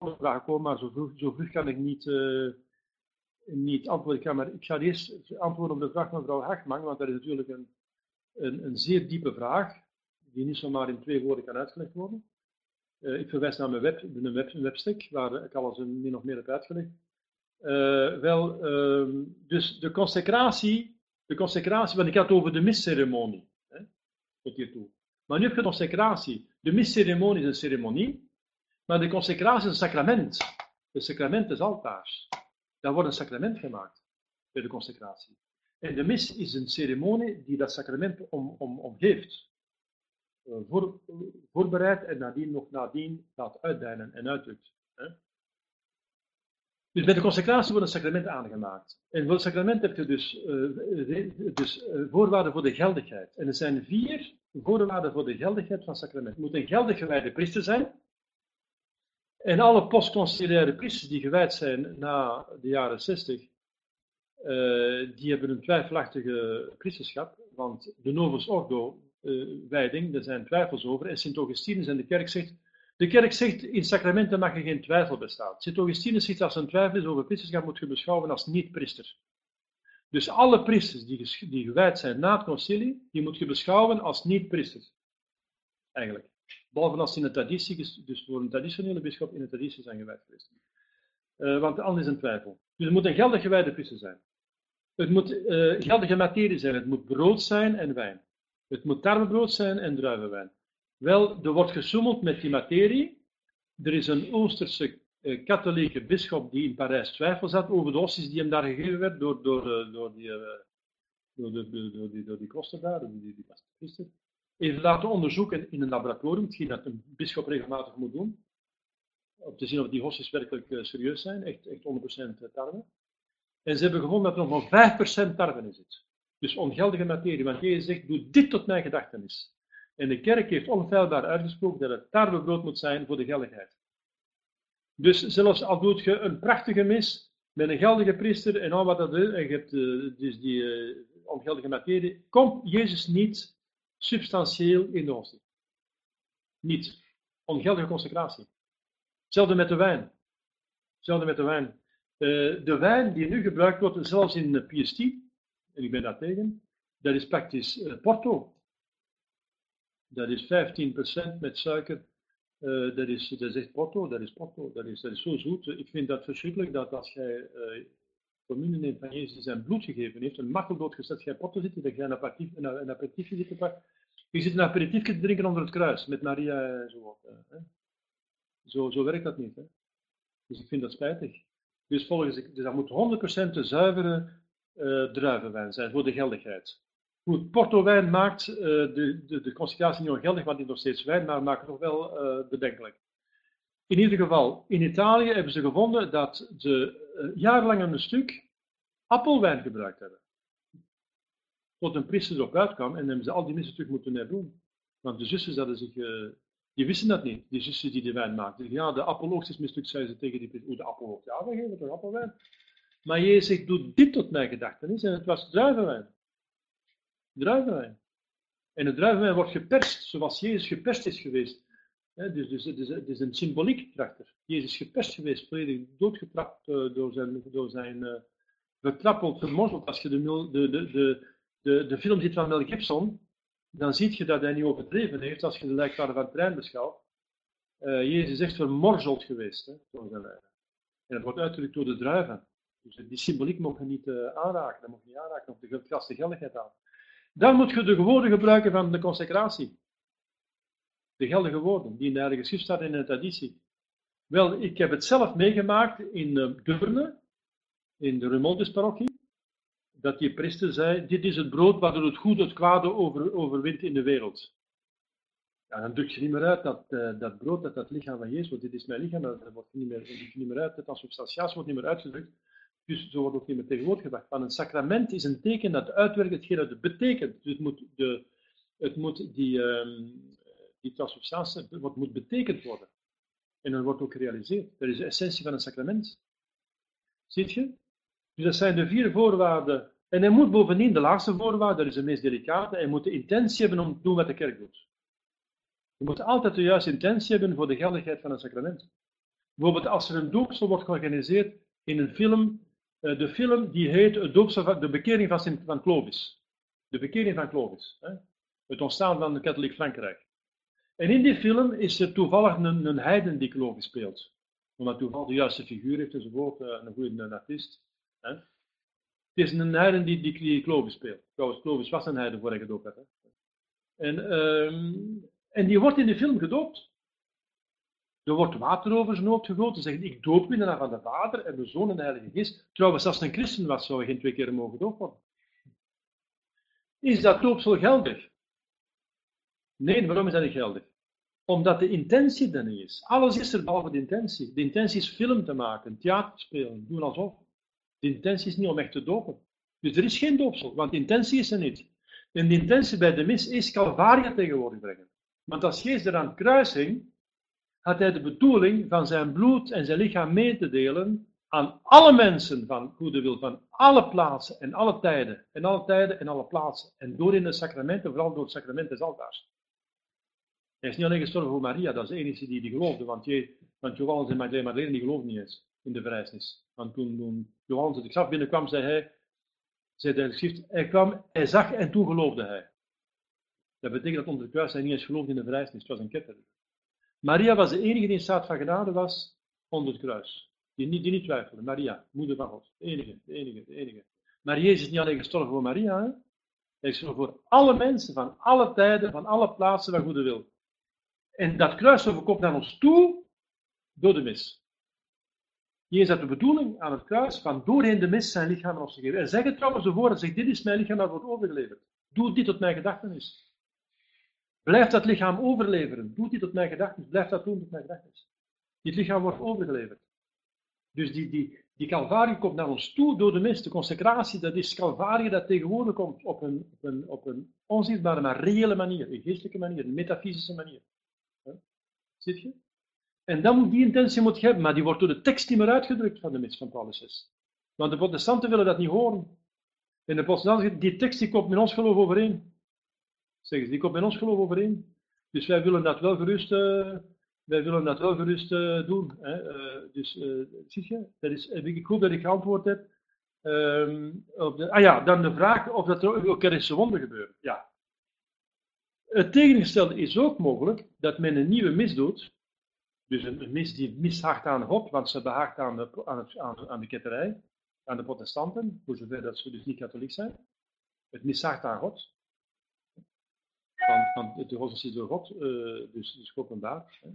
vragen komen, maar zo vroeg, zo vroeg kan ik niet, uh, niet antwoorden. Ik ga, maar, ik ga eerst antwoorden op de vraag van mevrouw Hagman, want dat is natuurlijk een, een, een zeer diepe vraag, die niet zomaar in twee woorden kan uitgelegd worden. Uh, ik verwijs naar mijn web, een, web, een webstuk, waar ik alles min of meer heb uitgelegd. Uh, wel, uh, dus de consecratie, de consecratie, want ik had over de misceremonie, tot hiertoe. Maar nu heb je de consecratie. De misceremonie is een ceremonie, maar de consecratie is een sacrament. Het sacrament is altaars. Daar wordt een sacrament gemaakt bij de consecratie. En de mis is een ceremonie die dat sacrament om, om, om heeft. Uh, voor, voorbereid en nadien nog nadien laat uitdijnen en uitdrukt. Hè. Dus bij de consecratie wordt een sacrament aangemaakt. En voor het sacrament heb je dus, uh, dus uh, voorwaarden voor de geldigheid. En er zijn vier voorwaarden voor de geldigheid van het sacrament. Het moet een geldig gewijde priester zijn. En alle postconciliaire priesters die gewijd zijn na de jaren 60, uh, die hebben een twijfelachtige priesterschap. Want de Novus Ordo wijding, daar zijn twijfels over. En Sint Augustinus en de kerk zegt de kerk zegt, in sacramenten mag er geen twijfel bestaan. Sint Augustinus zegt, als een twijfel is over priesterschap, moet je beschouwen als niet-priester. Dus alle priesters die, die gewijd zijn na het concilie, die moet je beschouwen als niet-priesters. Eigenlijk. Behalve als in de traditie, dus voor een traditionele bischop in de traditie zijn gewijd geweest. Uh, want anders is een twijfel. Dus het moet een geldig gewijde priester zijn. Het moet uh, geldige materie zijn. Het moet brood zijn en wijn. Het moet tarwebrood zijn en druivenwijn. Wel, er wordt gesommeld met die materie. Er is een Oosterse eh, katholieke bisschop die in Parijs twijfels had over de ossies die hem daar gegeven werd door, door, door, die, door, de, door, die, door die die, die, die. Even laten onderzoeken in een laboratorium, hetgeen dat een bisschop regelmatig moet doen, om te zien of die hossies werkelijk serieus zijn, echt, echt 100% tarwe. En ze hebben gevonden dat er nog maar 5% tarwe in zit. Dus ongeldige materie, want Jezus zegt, doe dit tot mijn gedachtenis. En de kerk heeft onfeilbaar uitgesproken dat het tarwebrood moet zijn voor de geldigheid. Dus zelfs al doet je een prachtige mis met een geldige priester en al wat dat is, en je hebt uh, dus die ongeldige materie, komt Jezus niet substantieel in de hostie. Niet. Ongeldige consecratie. Hetzelfde met de wijn. Hetzelfde met de wijn. Uh, de wijn die nu gebruikt wordt, zelfs in PST, en ik ben daar tegen, dat is praktisch Porto. Dat is 15% met suiker. Uh, dat, is, dat is porto, dat is porto, dat is, dat is zo zoet. Ik vind dat verschrikkelijk dat als jij commune neemt van Jezus zijn bloed gegeven heeft, een marteldood gezet, jij porto zit, dat jij een een, een zit te pakken. Je zit een aperitiefje te drinken onder het kruis, met Maria enzovoort. Uh, zo, zo werkt dat niet. Hè? Dus ik vind dat spijtig. Dus volgens, dus dat moet 100% de zuivere uh, druivenwijn zijn voor de geldigheid. Goed, Porto wijn maakt uh, de, de, de concentratie niet ongeldig, want die nog steeds wijn, maar maakt het nog wel uh, bedenkelijk. In ieder geval, in Italië hebben ze gevonden dat ze uh, jarenlang een stuk appelwijn gebruikt hebben. Tot een priester erop uitkwam en hebben ze al die missen terug moeten herdoen. Want de zussen hadden zich, die wisten dat niet, die zussen die de wijn maakten. Ja, de appeloogst is mislukt, zeiden ze tegen die priester. De appeloogst? Ja, we geven toch appelwijn. Maar Jezus zegt, doe dit tot mijn gedachtenis en het was druivenwijn druivenwijn. En de druivenwijn wordt geperst, zoals Jezus geperst is geweest. Dus, dus het, is, het is een symboliek erachter. Jezus is geperst geweest, volledig doodgetrapt uh, door zijn, door zijn vertrappeld, vermorzeld. Als je de, de, de, de, de, film ziet van Mel Gibson, dan zie je dat hij niet overdreven heeft als je de lijkwaarde van het trein beschouwt. Uh, Jezus is echt vermorzeld geweest hè, door zijn lijden. En dat wordt uitgedrukt door de druiven. Dus die symboliek mogen niet aanraken, dat mag je niet aanraken, of de gasten geldigheid aan. Dan moet je de woorden gebruiken van de consecratie. De geldige woorden, die in de Heilige Schrift staan in de traditie. Wel, ik heb het zelf meegemaakt in uh, Deurne, in de Remontis parochie, dat die priester zei, dit is het brood waardoor het goed het kwade over, overwint in de wereld. Ja, dan druk je niet meer uit dat uh, dat brood, dat dat lichaam van Jezus wordt, dit is mijn lichaam, dat wordt niet meer, niet meer uit, dat transubstantiatie wordt niet meer uitgedrukt. Dus zo wordt ook niet meer tegenwoordig gebracht. Want een sacrament is een teken dat uitwerkt hetgeen dat het betekent. Dus het moet, de, het moet die, um, die transubstantie wat moet betekend worden. En dat wordt ook gerealiseerd. Dat is de essentie van een sacrament. Ziet je? Dus dat zijn de vier voorwaarden. En hij moet bovendien, de laatste voorwaarde, dat is de meest delicate, hij moet de intentie hebben om te doen wat de kerk doet. Je moet altijd de juiste intentie hebben voor de geldigheid van een sacrament. Bijvoorbeeld als er een doopsel wordt georganiseerd in een film, uh, de film die heet het doopsel, De Bekering van, van Clovis. De Bekering van Clovis. Hè? Het ontstaan van het katholiek Frankrijk. En in die film is er toevallig een, een heiden die Clovis speelt. Omdat toevallig de juiste figuur heeft enzovoort, uh, een goede artiest. Hè? Het is een heiden die, die, die speelt. Trouwens, Clovis was een heiden voor hij gedoopt werd. En, um, en die wordt in de film gedoopt. Er wordt water over zijn hoofd gegoten. Zegt, ik doop in de naam van de Vader en de Zoon en de Heilige Geest. Trouwens, als een christen was, zou hij geen twee keer mogen doop worden. Is dat doopsel geldig? Nee, waarom is dat niet geldig? Omdat de intentie er niet is. Alles is er behalve de intentie. De intentie is film te maken, theater spelen, doen alsof. De intentie is niet om echt te dopen. Dus er is geen doopsel, want de intentie is er niet. En de intentie bij de mis is Calvaria tegenwoordig brengen. Want als Jezus er aan het kruis hing, had hij de bedoeling van zijn bloed en zijn lichaam mee te delen aan alle mensen van goede wil, van alle plaatsen en alle tijden, en alle tijden en alle plaatsen. En door in de sacramenten, vooral door het sacrament des altaars. Hij is niet alleen gestorven voor Maria, dat is de enige die die geloofde, want, je, Johannes en Madeleine die geloofden niet eens in de verrijzenis. Want toen, toen Johannes het graf binnenkwam, zei hij, zei de schrift, hij kwam, hij zag en toen geloofde hij. Dat betekent dat onder de kruis hij niet eens geloofde in de verrijzenis, het was een ketter. Maria was de enige die in staat van genade was onder het kruis. Die niet, die niet twijfelde. Maria, moeder van God. De enige, de enige, de enige. Maar Jezus is niet alleen gestorven voor Maria. Hij is gestorven voor alle mensen, van alle tijden, van alle plaatsen van goede wil. En dat kruis komt naar ons toe door de mis. Jezus had de bedoeling aan het kruis van doorheen de mis zijn lichaam aan te geven. En zeg het trouwens ervoor, zegt dit is mijn lichaam dat wordt overgeleverd. Doe dit tot mijn gedachtenis. Blijf dat lichaam overleveren. Doe dit tot mijn gedachten. Blijf dat doen tot mijn gedachten. Dit lichaam wordt overgeleverd. Dus die, die, die Calvarie komt naar ons toe door de mist. De consecratie, dat is Calvarie dat tegenwoordig komt op een, op een, op een onzichtbare, maar reële manier. Een geestelijke manier, een metafysische manier. Ziet je? En dan die intentie moet je hebben, maar die wordt door de tekst niet meer uitgedrukt van de mist van Paulus 6. Want de protestanten willen dat niet horen. En de protestanten, die tekst die komt met ons geloof overeen. Zeggen ze, die komt met ons geloof overeen. Dus wij willen dat wel gerust, uh, wij willen dat wel gerust uh, doen. Hè. Uh, dus, zie je, dat is, ik hoop dat ik geantwoord heb. Um, op de, ah ja, dan de vraag of dat er ook Eucharistische wonder gebeuren. Ja. Het tegengestelde is ook mogelijk dat men een nieuwe mis doet. Dus een, mis die mishaagt aan God, want ze behaagt aan de, aan, het, aan, de ketterij, aan de protestanten, voor zover dat ze dus niet katholiek zijn. Het mishaagt aan God van, van de godsdienst door God, uh, dus, dus openbaar. Hè.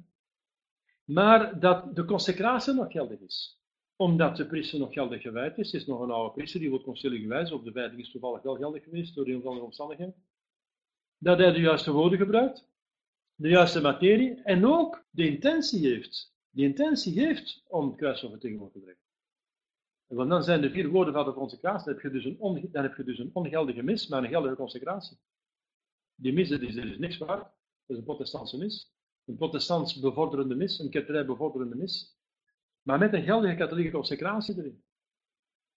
Maar dat de consecratie nog geldig is. Omdat de priester nog geldig gewijd is, is nog een oude priester, die wordt concilie gewijs, op de wijding is toevallig wel geldig geweest, door een of andere omstandigheden. Dat hij de juiste woorden gebruikt, de juiste materie, en ook de intentie heeft. De intentie heeft om kruisoffer tegenwoordig te brengen. Want dan zijn de vier woorden van de consecratie, dan heb je dus een, on, dan heb je dus een ongeldige mis, maar een geldige consecratie. Die mis is dus niks waard. Dat is een protestantse mis. Een protestants bevorderende mis, een ketterij bevorderende mis. Maar met een geldige katholieke consecratie erin.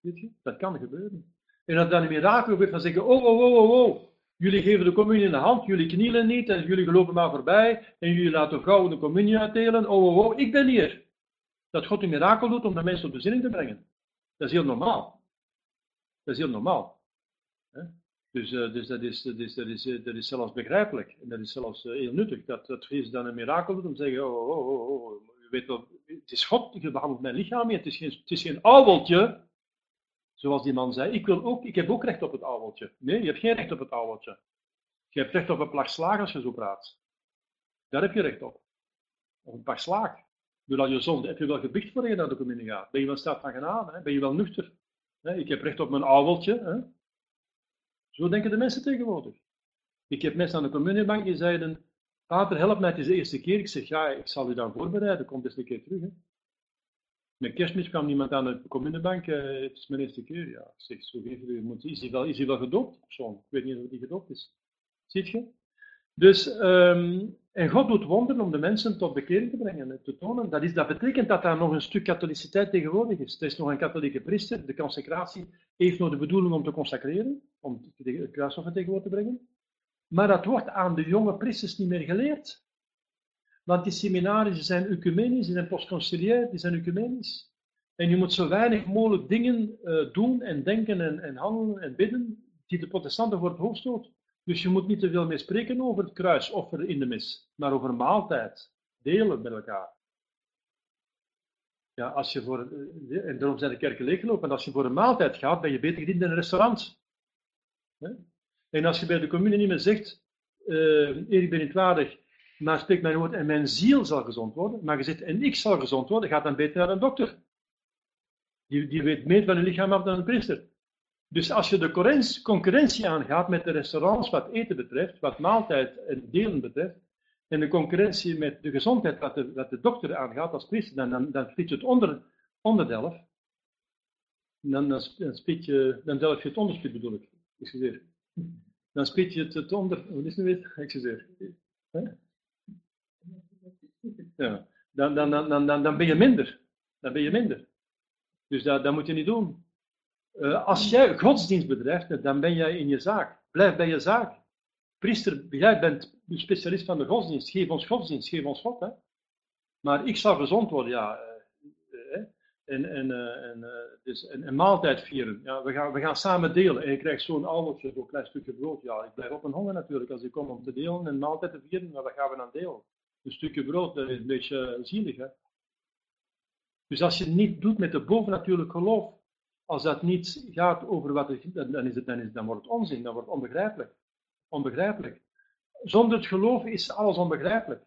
Weet je? Dat kan gebeuren. En dat dan een mirakel gebeurt van zeggen, oh, oh, oh, oh, oh. Jullie geven de communie in de hand, jullie knielen niet en jullie geloven maar voorbij en jullie laten gauw de communie uitdelen. Oh, oh, oh, ik ben hier. Dat God een mirakel doet om de mensen op bezinning te brengen. Dat is heel normaal. Dat is heel normaal. Dus, uh, dus dat, is, dat, is, dat, is, dat is zelfs begrijpelijk. En dat is zelfs uh, heel nuttig. Dat, dat dan een mirakel doet om te zeggen, oh, oh, oh, oh, oh je weet wel, het is God, die behandelt mijn lichaam niet. Het is geen, het is geen ouweltje, zoals die man zei. Ik, wil ook, ik heb ook recht op het ouweltje. Nee, je hebt geen recht op het ouweltje. Je hebt recht op een plak slaag als je zo praat. Daar heb je recht op. Op een plak slaag. Doordat je zonde, heb je wel gebicht voor je naar de communie gaat? Ben je wel staat van genade? Ben je wel nuchter? Ik heb recht op mijn ouweltje. Hè? Zo denken de mensen tegenwoordig. Ik heb mensen aan de communiebank die zeiden, Pater, help mij, het is de eerste keer. Ik zeg, ja, ik zal u dan voorbereiden, kom eens een keer terug. Met kerstmis kwam iemand aan de communiebank, uh, het is mijn eerste keer. Ja, ik zeg, zo moet, is, hij wel, is wel gedoopt? Persoon? Ik weet niet of hij gedoopt is. Ziet je? Dus, um, en God doet wonderen om de mensen tot bekering te brengen en te tonen. Dat, is, dat betekent dat daar nog een stuk katholiciteit tegenwoordig is. Er is nog een katholieke priester. De consecratie heeft nog de bedoeling om te consacreren, om het kruisoffer tegenwoordig te brengen. Maar dat wordt aan de jonge priesters niet meer geleerd. Want die seminarissen zijn ecumenisch, die zijn postconciliair, die zijn ecumenisch. En je moet zo weinig mogelijk dingen uh, doen en denken en, en handelen en bidden die de protestanten voor het hoofd stoot. Dus je moet niet te veel meer spreken over het kruisoffer in de mis, maar over maaltijd. Delen met elkaar. Ja, als je voor, eh, en daarom zijn de kerken leeggelopen. En als je voor een maaltijd gaat, ben je beter gediend in een restaurant. En als je bij de commune niet meer zegt, uh, ik ben niet waardig, maar spreek mijn woord en mijn ziel zal gezond worden, maar je zegt en ik zal gezond worden, gaat dan beter naar een dokter. Die, die weet meer van je lichaam af dan een priester. Dus als je de concurrentie aangaat met de restaurants wat eten betreft, wat maaltijd en delen betreft, en de concurrentie met de gezondheid wat de, wat de dokter aangaat als priester, dan, dan, je het onder, onderdelf. Dan, dan, dan, je, dan delf je het onderspit bedoel ik. Excuseer. Dan spit je het, onder... Hoe is het weer? Excuseer. Ja. Dan, dan, dan, dan, dan ben je minder. Dan ben je minder. Dus dat, dat moet je niet doen. Uh, als jij godsdienst bedrijft, dan ben jij in je zaak. Blijf bij je zaak. Priester, jij bent specialist van de godsdienst. Geef ons godsdienst, geef ons God. Hè? Maar ik zal gezond worden, ja. Uh, uh, en, en, en, dus, maaltijd vieren. Ja, we, gaan, we gaan samen delen. En je krijgt zo'n oudertje, zo'n klein stukje brood. Ja, ik blijf op een honger natuurlijk als ik kom om te delen en maaltijd te vieren. Maar wat gaan we dan delen? Een stukje brood, dat is een beetje zielig. Hè? Dus als je niet doet met de bovennatuurlijk geloof, als dat niet gaat over wat er, dan, is het, dan, is, dan wordt het onzin, dan wordt het onbegrijpelijk. Onbegrijpelijk. Zonder het geloof is alles onbegrijpelijk.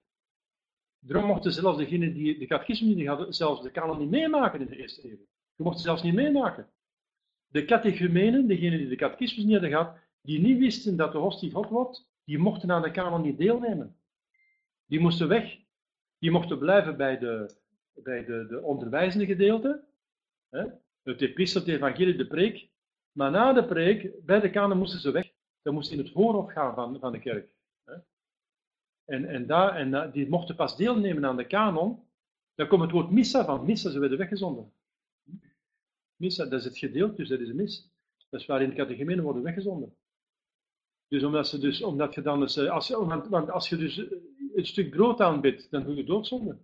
Daarom mochten zelfs degenen die de catechisme niet hadden, zelfs de kanon niet meemaken in de eerste eeuw. Je mocht ze zelfs niet meemaken. De catechumenen, degenen die de catechismus niet hadden gehad, die niet wisten dat de hostie God wordt, die mochten aan de kanon niet deelnemen. Die moesten weg. Die mochten blijven bij de, bij de, de onderwijzende gedeelte. Hè? Het epistel, het evangelie, de preek. Maar na de preek, bij de kanon moesten ze weg. Ze moesten in het voorhof gaan van, van de kerk. Hè? En, en, daar, en die mochten pas deelnemen aan de kanon. Dan komt het woord missa van. Missa, ze werden weggezonden. Missa, dat is het gedeelte, dus dat is een mis. Dat is waarin de catechumenen worden weggezonden. Dus omdat, ze dus, omdat je dan dus, eh, als, want als je dus eh, een stuk brood aanbidt, dan doe je doodzonde.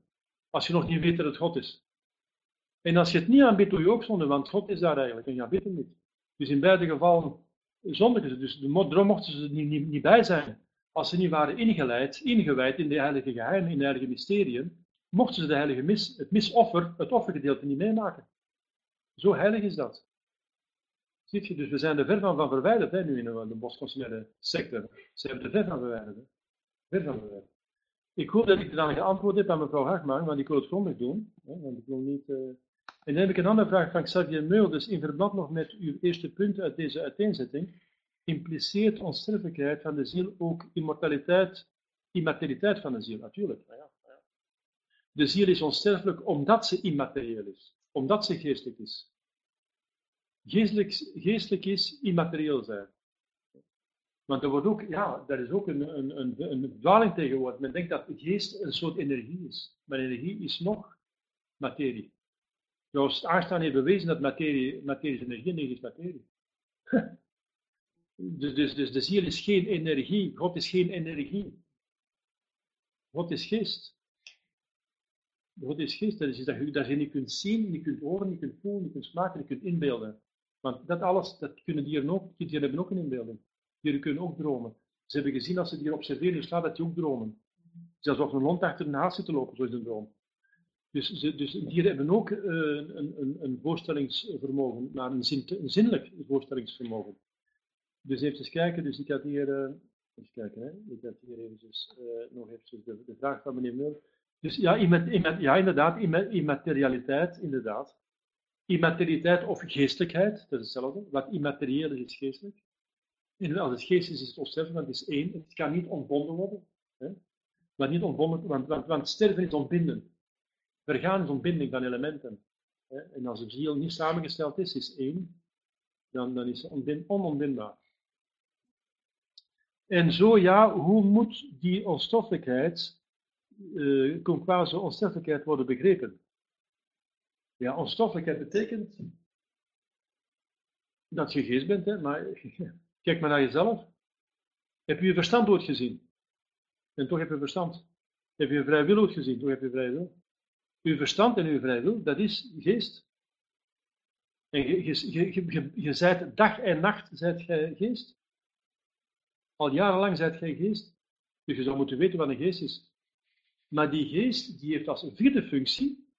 Als je nog niet weet dat het God is. En als je het niet aanbidt, doe je ook zonde, want God is daar eigenlijk en je aanbidt hem niet. Dus in beide gevallen zondigen ze. Dus daarom mochten ze er niet, niet, niet, bij zijn. Als ze niet waren ingeleid, ingewijd in de heilige geheimen, in de heilige mysteriën, mochten ze de heilige mis, het misoffer, het offergedeelte niet meemaken. Zo heilig is dat. Ziet je, dus we zijn er ver van, van verwijderd hè, nu in de, de bosconsumaire sector. Ze hebben er ver van verwijderd. Ver van verwijderd. Ik hoop dat ik dan geantwoord heb aan mevrouw Hagman, want ik wil het grondig doen. Hè, want ik wil niet... Uh... En dan heb ik een andere vraag van Xavier Meul, dus in verband nog met uw eerste punt uit deze uiteenzetting. Impliceert onsterfelijkheid van de ziel ook immortaliteit, immaterialiteit van de ziel? Natuurlijk. Ja, ja. De ziel is onsterfelijk omdat ze immaterieel is, omdat ze geestelijk is. Geestelijk, geestelijk is immaterieel zijn. Want er wordt ook, ja, daar is ook een, een, een, een dwaling tegenwoordig. Men denkt dat geest een soort energie is. Maar energie is nog materie. Joost Einstein heeft bewezen dat materie, materie is energie, energie is materie. dus, dus, dus de ziel is geen energie. God is geen energie. God is geest. God is geest. Dat is dat je, dat je niet kunt zien, niet kunt horen, niet kunt voelen, niet kunt smaken, niet kunt inbeelden. Want dat alles, dat kunnen dieren ook. Dieren hebben ook een inbeelding. Dieren kunnen ook dromen. Ze hebben gezien als ze dieren observeren in slaap dat die ook dromen. Zelfs als een hond achter een haas zit te lopen, zo is een droom. Dus, dus dieren hebben ook uh, een, een, een, voorstellingsvermogen, maar een, zin, een, zinnelijk voorstellingsvermogen. Dus even eens kijken, dus ik had hier, uh, even kijken, hè, ik had hier eventjes, uh, nog even de, de, vraag van meneer Mul. Dus ja, ja, inderdaad, immaterialiteit, inderdaad. Immaterialiteit of geestelijkheid, dat is hetzelfde. Wat immaterieel is, is geestelijk. Als het geest is, het onsterfelijk, want het is één. Het kan niet ontbonden worden. Hè? Maar niet ontbonden, want, want, sterven is ontbinden. Vergaan is ontbinding van elementen. Hè? En als de ziel niet samengesteld is, is één, dan, dan is het onontbindbaar. En zo ja, hoe moet die onstoffelijkheid, uh, quasi onsterfelijkheid worden begrepen? Ja, onstoffelijkheid betekent dat je geest bent, hè, maar kijk maar naar jezelf. Heb je je verstand ooit gezien? En toch heb je verstand. Heb je vrij wil gezien? Hoe heb je vrij wil? Uw verstand en uw vrij wil, dat is geest. En je, je, je, je, je zijt dag en nacht zijt gij geest. Al jarenlang zijt gij geest. Dus je zou moeten weten wat een geest is. Maar die geest die heeft als vierde functie,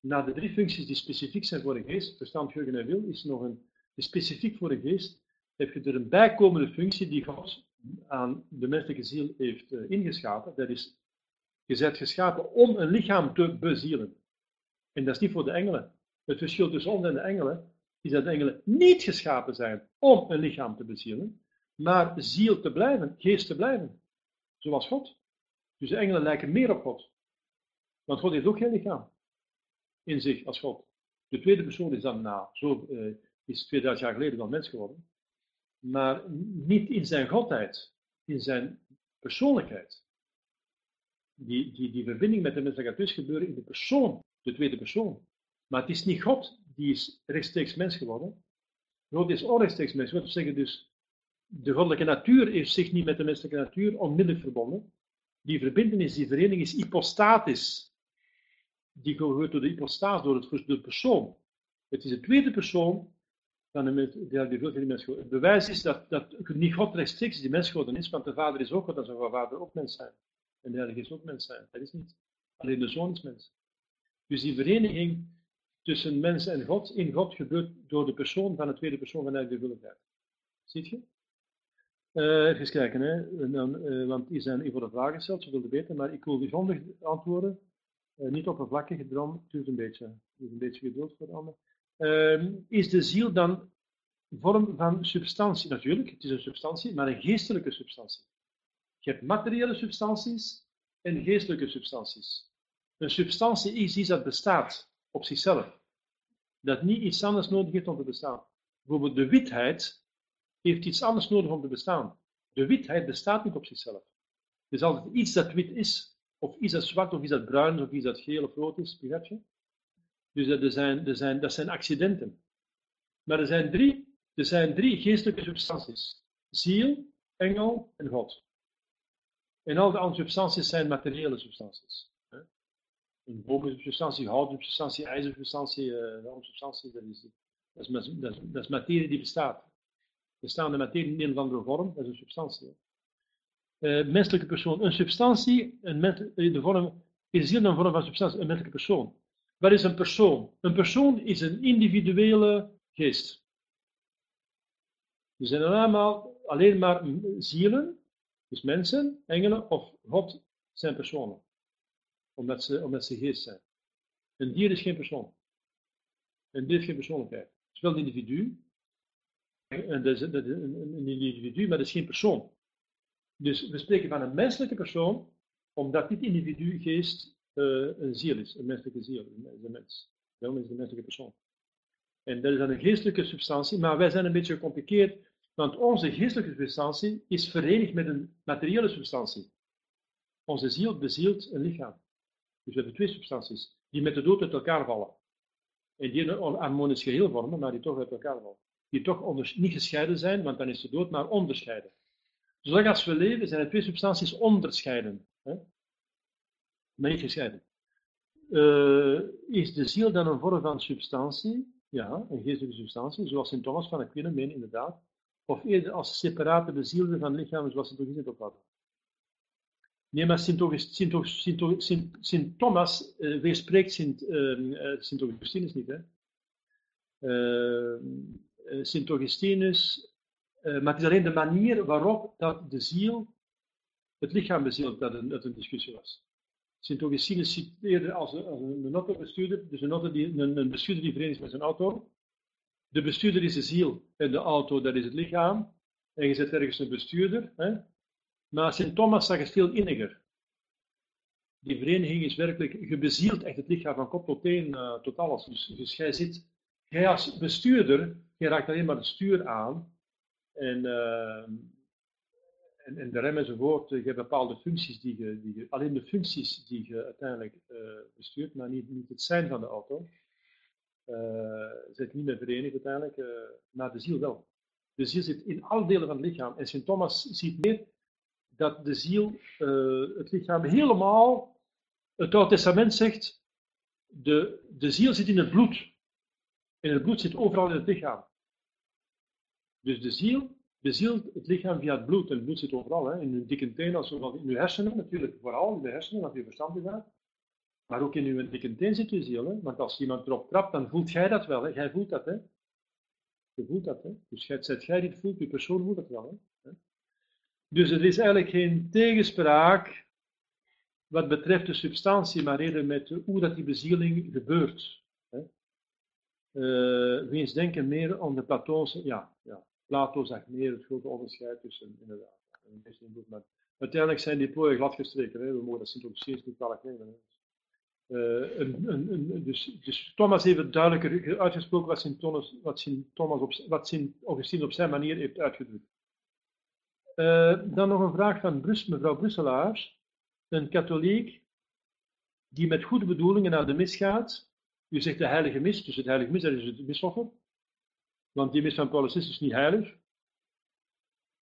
na de drie functies die specifiek zijn voor een geest, verstand, geheugen en wil, is nog een, specifiek voor een geest, heb je er een bijkomende functie die God aan de menselijke ziel heeft uh, ingeschapen. Dat is, je bent geschapen om een lichaam te bezielen. En dat is niet voor de engelen. Het verschil tussen ons en de engelen is dat de engelen niet geschapen zijn om een lichaam te bezielen, maar ziel te blijven, geest te blijven. Zoals God. Dus de engelen lijken meer op God. Want God heeft ook geen lichaam in zich als God. De tweede persoon is dan na, zo uh, is 2000 jaar geleden dan mens geworden. Maar niet in zijn godheid, in zijn persoonlijkheid. Die, die, die verbinding met de mens gaat dus gebeuren in de persoon, de tweede persoon. Maar het is niet God die is rechtstreeks mens geworden. God is onrechtstreeks mens. Dat zeggen dus, de goddelijke natuur heeft zich niet met de menselijke natuur onmiddellijk verbonden. Die verbindenis, die vereniging is hypostatisch die gebeurt door de hypostaas, door het, de persoon. Het is de tweede persoon van de, die, die mens Het bewijs is dat, dat niet God rechtstreeks die mens geworden is, want de vader is ook God en zijn vader ook mens zijn. En de heilige is ook mens zijn. Dat is niet. Alleen de zoon is mens. Dus die vereniging tussen mens en God in God gebeurt door de persoon van de tweede persoon van de willigheid. Ziet je? Uh, even kijken, hè. Dan, uh, want die zijn voor de vragen gesteld, ze wilden weten, maar ik wil die zondig antwoorden. Uh, niet oppervlakkig, dan duurt een beetje, duurt een beetje geduld voor de. Uh, is de ziel dan vorm van substantie? Natuurlijk, het is een substantie, maar een geestelijke substantie. Je hebt materiële substanties en geestelijke substanties. Een substantie is iets dat bestaat op zichzelf. Dat niet iets anders nodig heeft om te bestaan. Bijvoorbeeld de witheid heeft iets anders nodig om te bestaan. De witheid bestaat niet op zichzelf. Het is altijd iets dat wit is. Of is dat zwart, of is dat bruin, of is dat geel of rood is, begrijp je? Dus dat, zijn, er zijn, dat zijn accidenten. Maar er zijn drie, er zijn drie geestelijke substanties. Ziel, engel en God. En al de andere substanties zijn materiële substanties. Een boom is een substantie, een substantie, dat is, dat, is, dat, is, dat is materie die bestaat. Bestaande materie in een of andere vorm, dat is een substantie uh, menselijke persoon. Een substantie, een eh, de vorm, is hier een vorm van substantie, een menselijke persoon. Wat is een persoon? Een persoon is een individuele geest. We zijn allemaal alleen maar zielen, dus mensen, engelen of God zijn personen. Omdat ze, omdat ze geest zijn. Een dier is geen persoon. Een dier heeft geen persoonlijkheid. Het is wel een individu. En dat is, een, individu, maar dat is geen persoon. Dus we spreken van een menselijke persoon, omdat dit individu geest een ziel is, een menselijke ziel, een mens. Wel is een menselijke persoon. En dat is dan een geestelijke substantie, maar wij zijn een beetje gecompliceerd, want onze geestelijke substantie is verenigd met een materiële substantie. Onze ziel bezielt een lichaam. Dus we hebben twee substanties, die met de dood uit elkaar vallen. En die een harmonisch geheel vormen, maar die toch uit elkaar vallen. Die toch niet gescheiden zijn, want dan is de dood maar onderscheiden. Zolang als we leven, zijn er twee substanties onderscheiden. Maar niet gescheiden. Uh, is de ziel dan een vorm van substantie? Ja, een geestelijke substantie, zoals Sint Thomas van Aquino meen inderdaad. Of eerder als separate bezielde van lichaam, zoals Sint Augustinus ook had. Nee, maar Sint, August, Sint, Sint, Sint, Sint Thomas uh, weerspreekt Sint, uh, Sint Augustinus niet. Hè? Sint Augustinus maar het is alleen de manier waarop dat de ziel het lichaam bezielt dat een, dat een discussie was. Sint Augustinus citeerde als een, als een autobestuurder, dus een, auto die, een, een bestuurder die verenigd is met zijn auto. De bestuurder is de ziel en de auto dat is het lichaam. En je zet ergens een bestuurder. Hè? Maar Sint Thomas zag het veel inniger. Die vereniging is werkelijk, gebezield echt het lichaam van kop tot teen, uh, tot alles. Dus, dus jij zit, jij als bestuurder, je raakt alleen maar het stuur aan. En, uh, en, en, de rem enzovoort, je hebt bepaalde functies die je, die alleen de functies die je uiteindelijk uh, bestuurt, maar niet, niet het zijn van de auto, uh, zit niet meer verenigd uiteindelijk, maar de ziel wel. De ziel zit in alle delen van het lichaam. En Sint Thomas ziet meer dat de ziel het lichaam helemaal, het Oude Testament zegt, de, de ziel zit in het bloed. En het bloed zit overal in het lichaam. Dus de ziel, de ziel het lichaam via het bloed. En het bloed zit overal, hè, in uw dikke teen, als in uw hersenen natuurlijk, vooral in de hersenen, als je verstand is. Maar ook in uw dikke teen zit uw ziel. Hè? Want als iemand erop trapt, dan voelt jij dat wel. Hè? Jij voelt dat. Hè? Je voelt dat. Hè? Dus jij, zet jij die het voelt, je persoon voelt dat wel. Hè? Dus er is eigenlijk geen tegenspraak wat betreft de substantie, maar eerder met hoe dat die bezieling gebeurt. Hè? Uh, we denken meer aan de Platoonse, ja, Plato zegt meer het grote onderscheid tussen, inderdaad, maar uiteindelijk zijn die plooien gladgestreken, hè? we mogen dat Sint-Augustinus niet kwalijk nemen. Uh, een, een, een, dus, dus, Thomas heeft duidelijker uitgesproken wat Sint Thomas, wat Thomas op, wat Sint op zijn manier heeft uitgedrukt. Uh, dan nog een vraag van Brus, mevrouw Brusselaars. Een katholiek die met goede bedoelingen naar de mis gaat. U zegt de heilige mis, dus het heilige mis, dat is het misoffer. Want die mis van Paulus is dus niet heilig.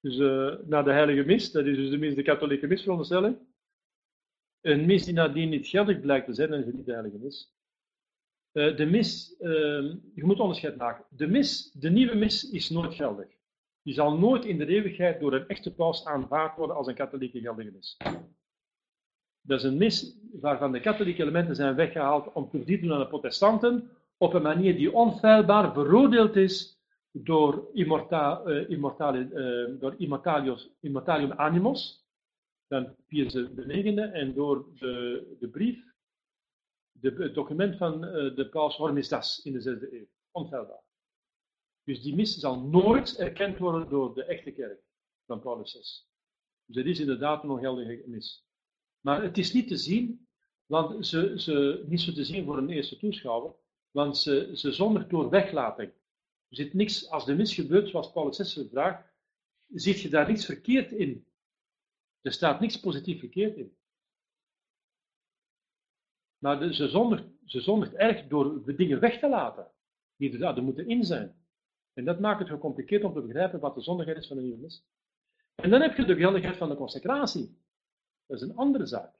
Dus uh, naar de heilige mis, dat is dus de mis, de katholieke mis, veronderstelling. Een mis die nadien niet geldig blijkt te zijn, dan is niet de heilige mis. Uh, de mis, uh, je moet onderscheid maken. De mis, de nieuwe mis is nooit geldig. Die zal nooit in de eeuwigheid door een echte paus aanvaard worden als een katholieke geldige mis. Dat is een mis waarvan de katholieke elementen zijn weggehaald om te doen aan de protestanten op een manier die onfeilbaar veroordeeld is door, immorta, uh, immortali, uh, door immortalium animos, dan Pius IX en door de, de brief, de, het document van uh, de paus Hormisdas in de 6e eeuw. Onfeilbaar. Dus die mis zal nooit erkend worden door de echte kerk van Paulus VI. Dus het is inderdaad een ongeldige mis. Maar het is niet te zien, want ze, ze, niet zo te zien voor een eerste toeschouwer, want ze, ze zondigt door weglating. Er zit niks, als de mis gebeurt zoals Paulus VI vraagt, ziet je daar niets verkeerd in. Er staat niks positief verkeerd in. Maar ze, zondigt, ze zondigt erg door de dingen weg te laten, die er, er moeten in zijn. En dat maakt het gecompliceerd om te begrijpen wat de zondigheid is van de nieuwe mis. En dan heb je de geldigheid van de consecratie. Dat is een andere zaak.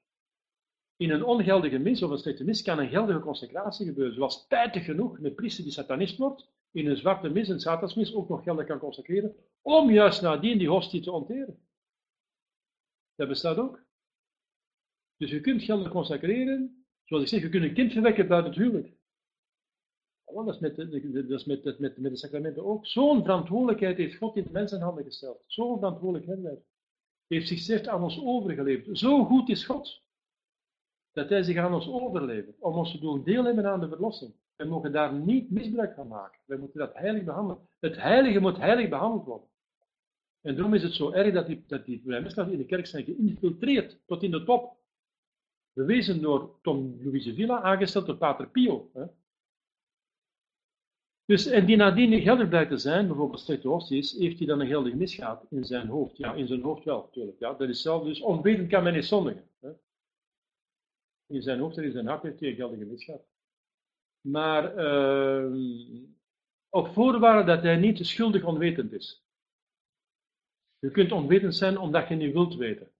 In een ongeldige mis of een slechte mis kan een geldige consecratie gebeuren, zoals spijtig genoeg een priester die satanist wordt, in een zwarte mis, een satansmis, ook nog geldig kan consecreren, om juist nadien die hostie te onteren. Dat bestaat ook. Dus je kunt geldig consecreren, zoals ik zeg, je kunt een kind verwekken buiten het huwelijk. dat is met de, dat is met, met, de sacramenten ook. Zo'n verantwoordelijkheid heeft God in de mensenhanden gesteld. Zo'n verantwoordelijkheid heeft zichzelf aan ons overgeleverd. Zo goed is God, dat Hij zich aan ons overlevert, om ons te doen deelnemen aan de verlossing. We mogen daar niet misbruik van maken. We moeten dat heilig behandelen. Het heilige moet heilig behandeld worden. En daarom is het zo erg dat die, dat die in de kerk zijn geïnfiltreerd tot in de top. Bewezen door Tom Louise Villa, aangesteld door Pater Pio. Hè. Dus, en die nadien geldig blijkt te zijn, bijvoorbeeld slechte hosties, heeft hij dan een geldig misgaat in zijn hoofd? Ja, in zijn hoofd wel, natuurlijk. Ja, dat is zelf, dus onwetend kan men niet zondigen. Hè. In zijn hoofd en in zijn hart heeft hij een geldige misgaat. Maar uh, op voorwaarde dat hij niet schuldig onwetend is. Je kunt onwetend zijn omdat je niet wilt weten.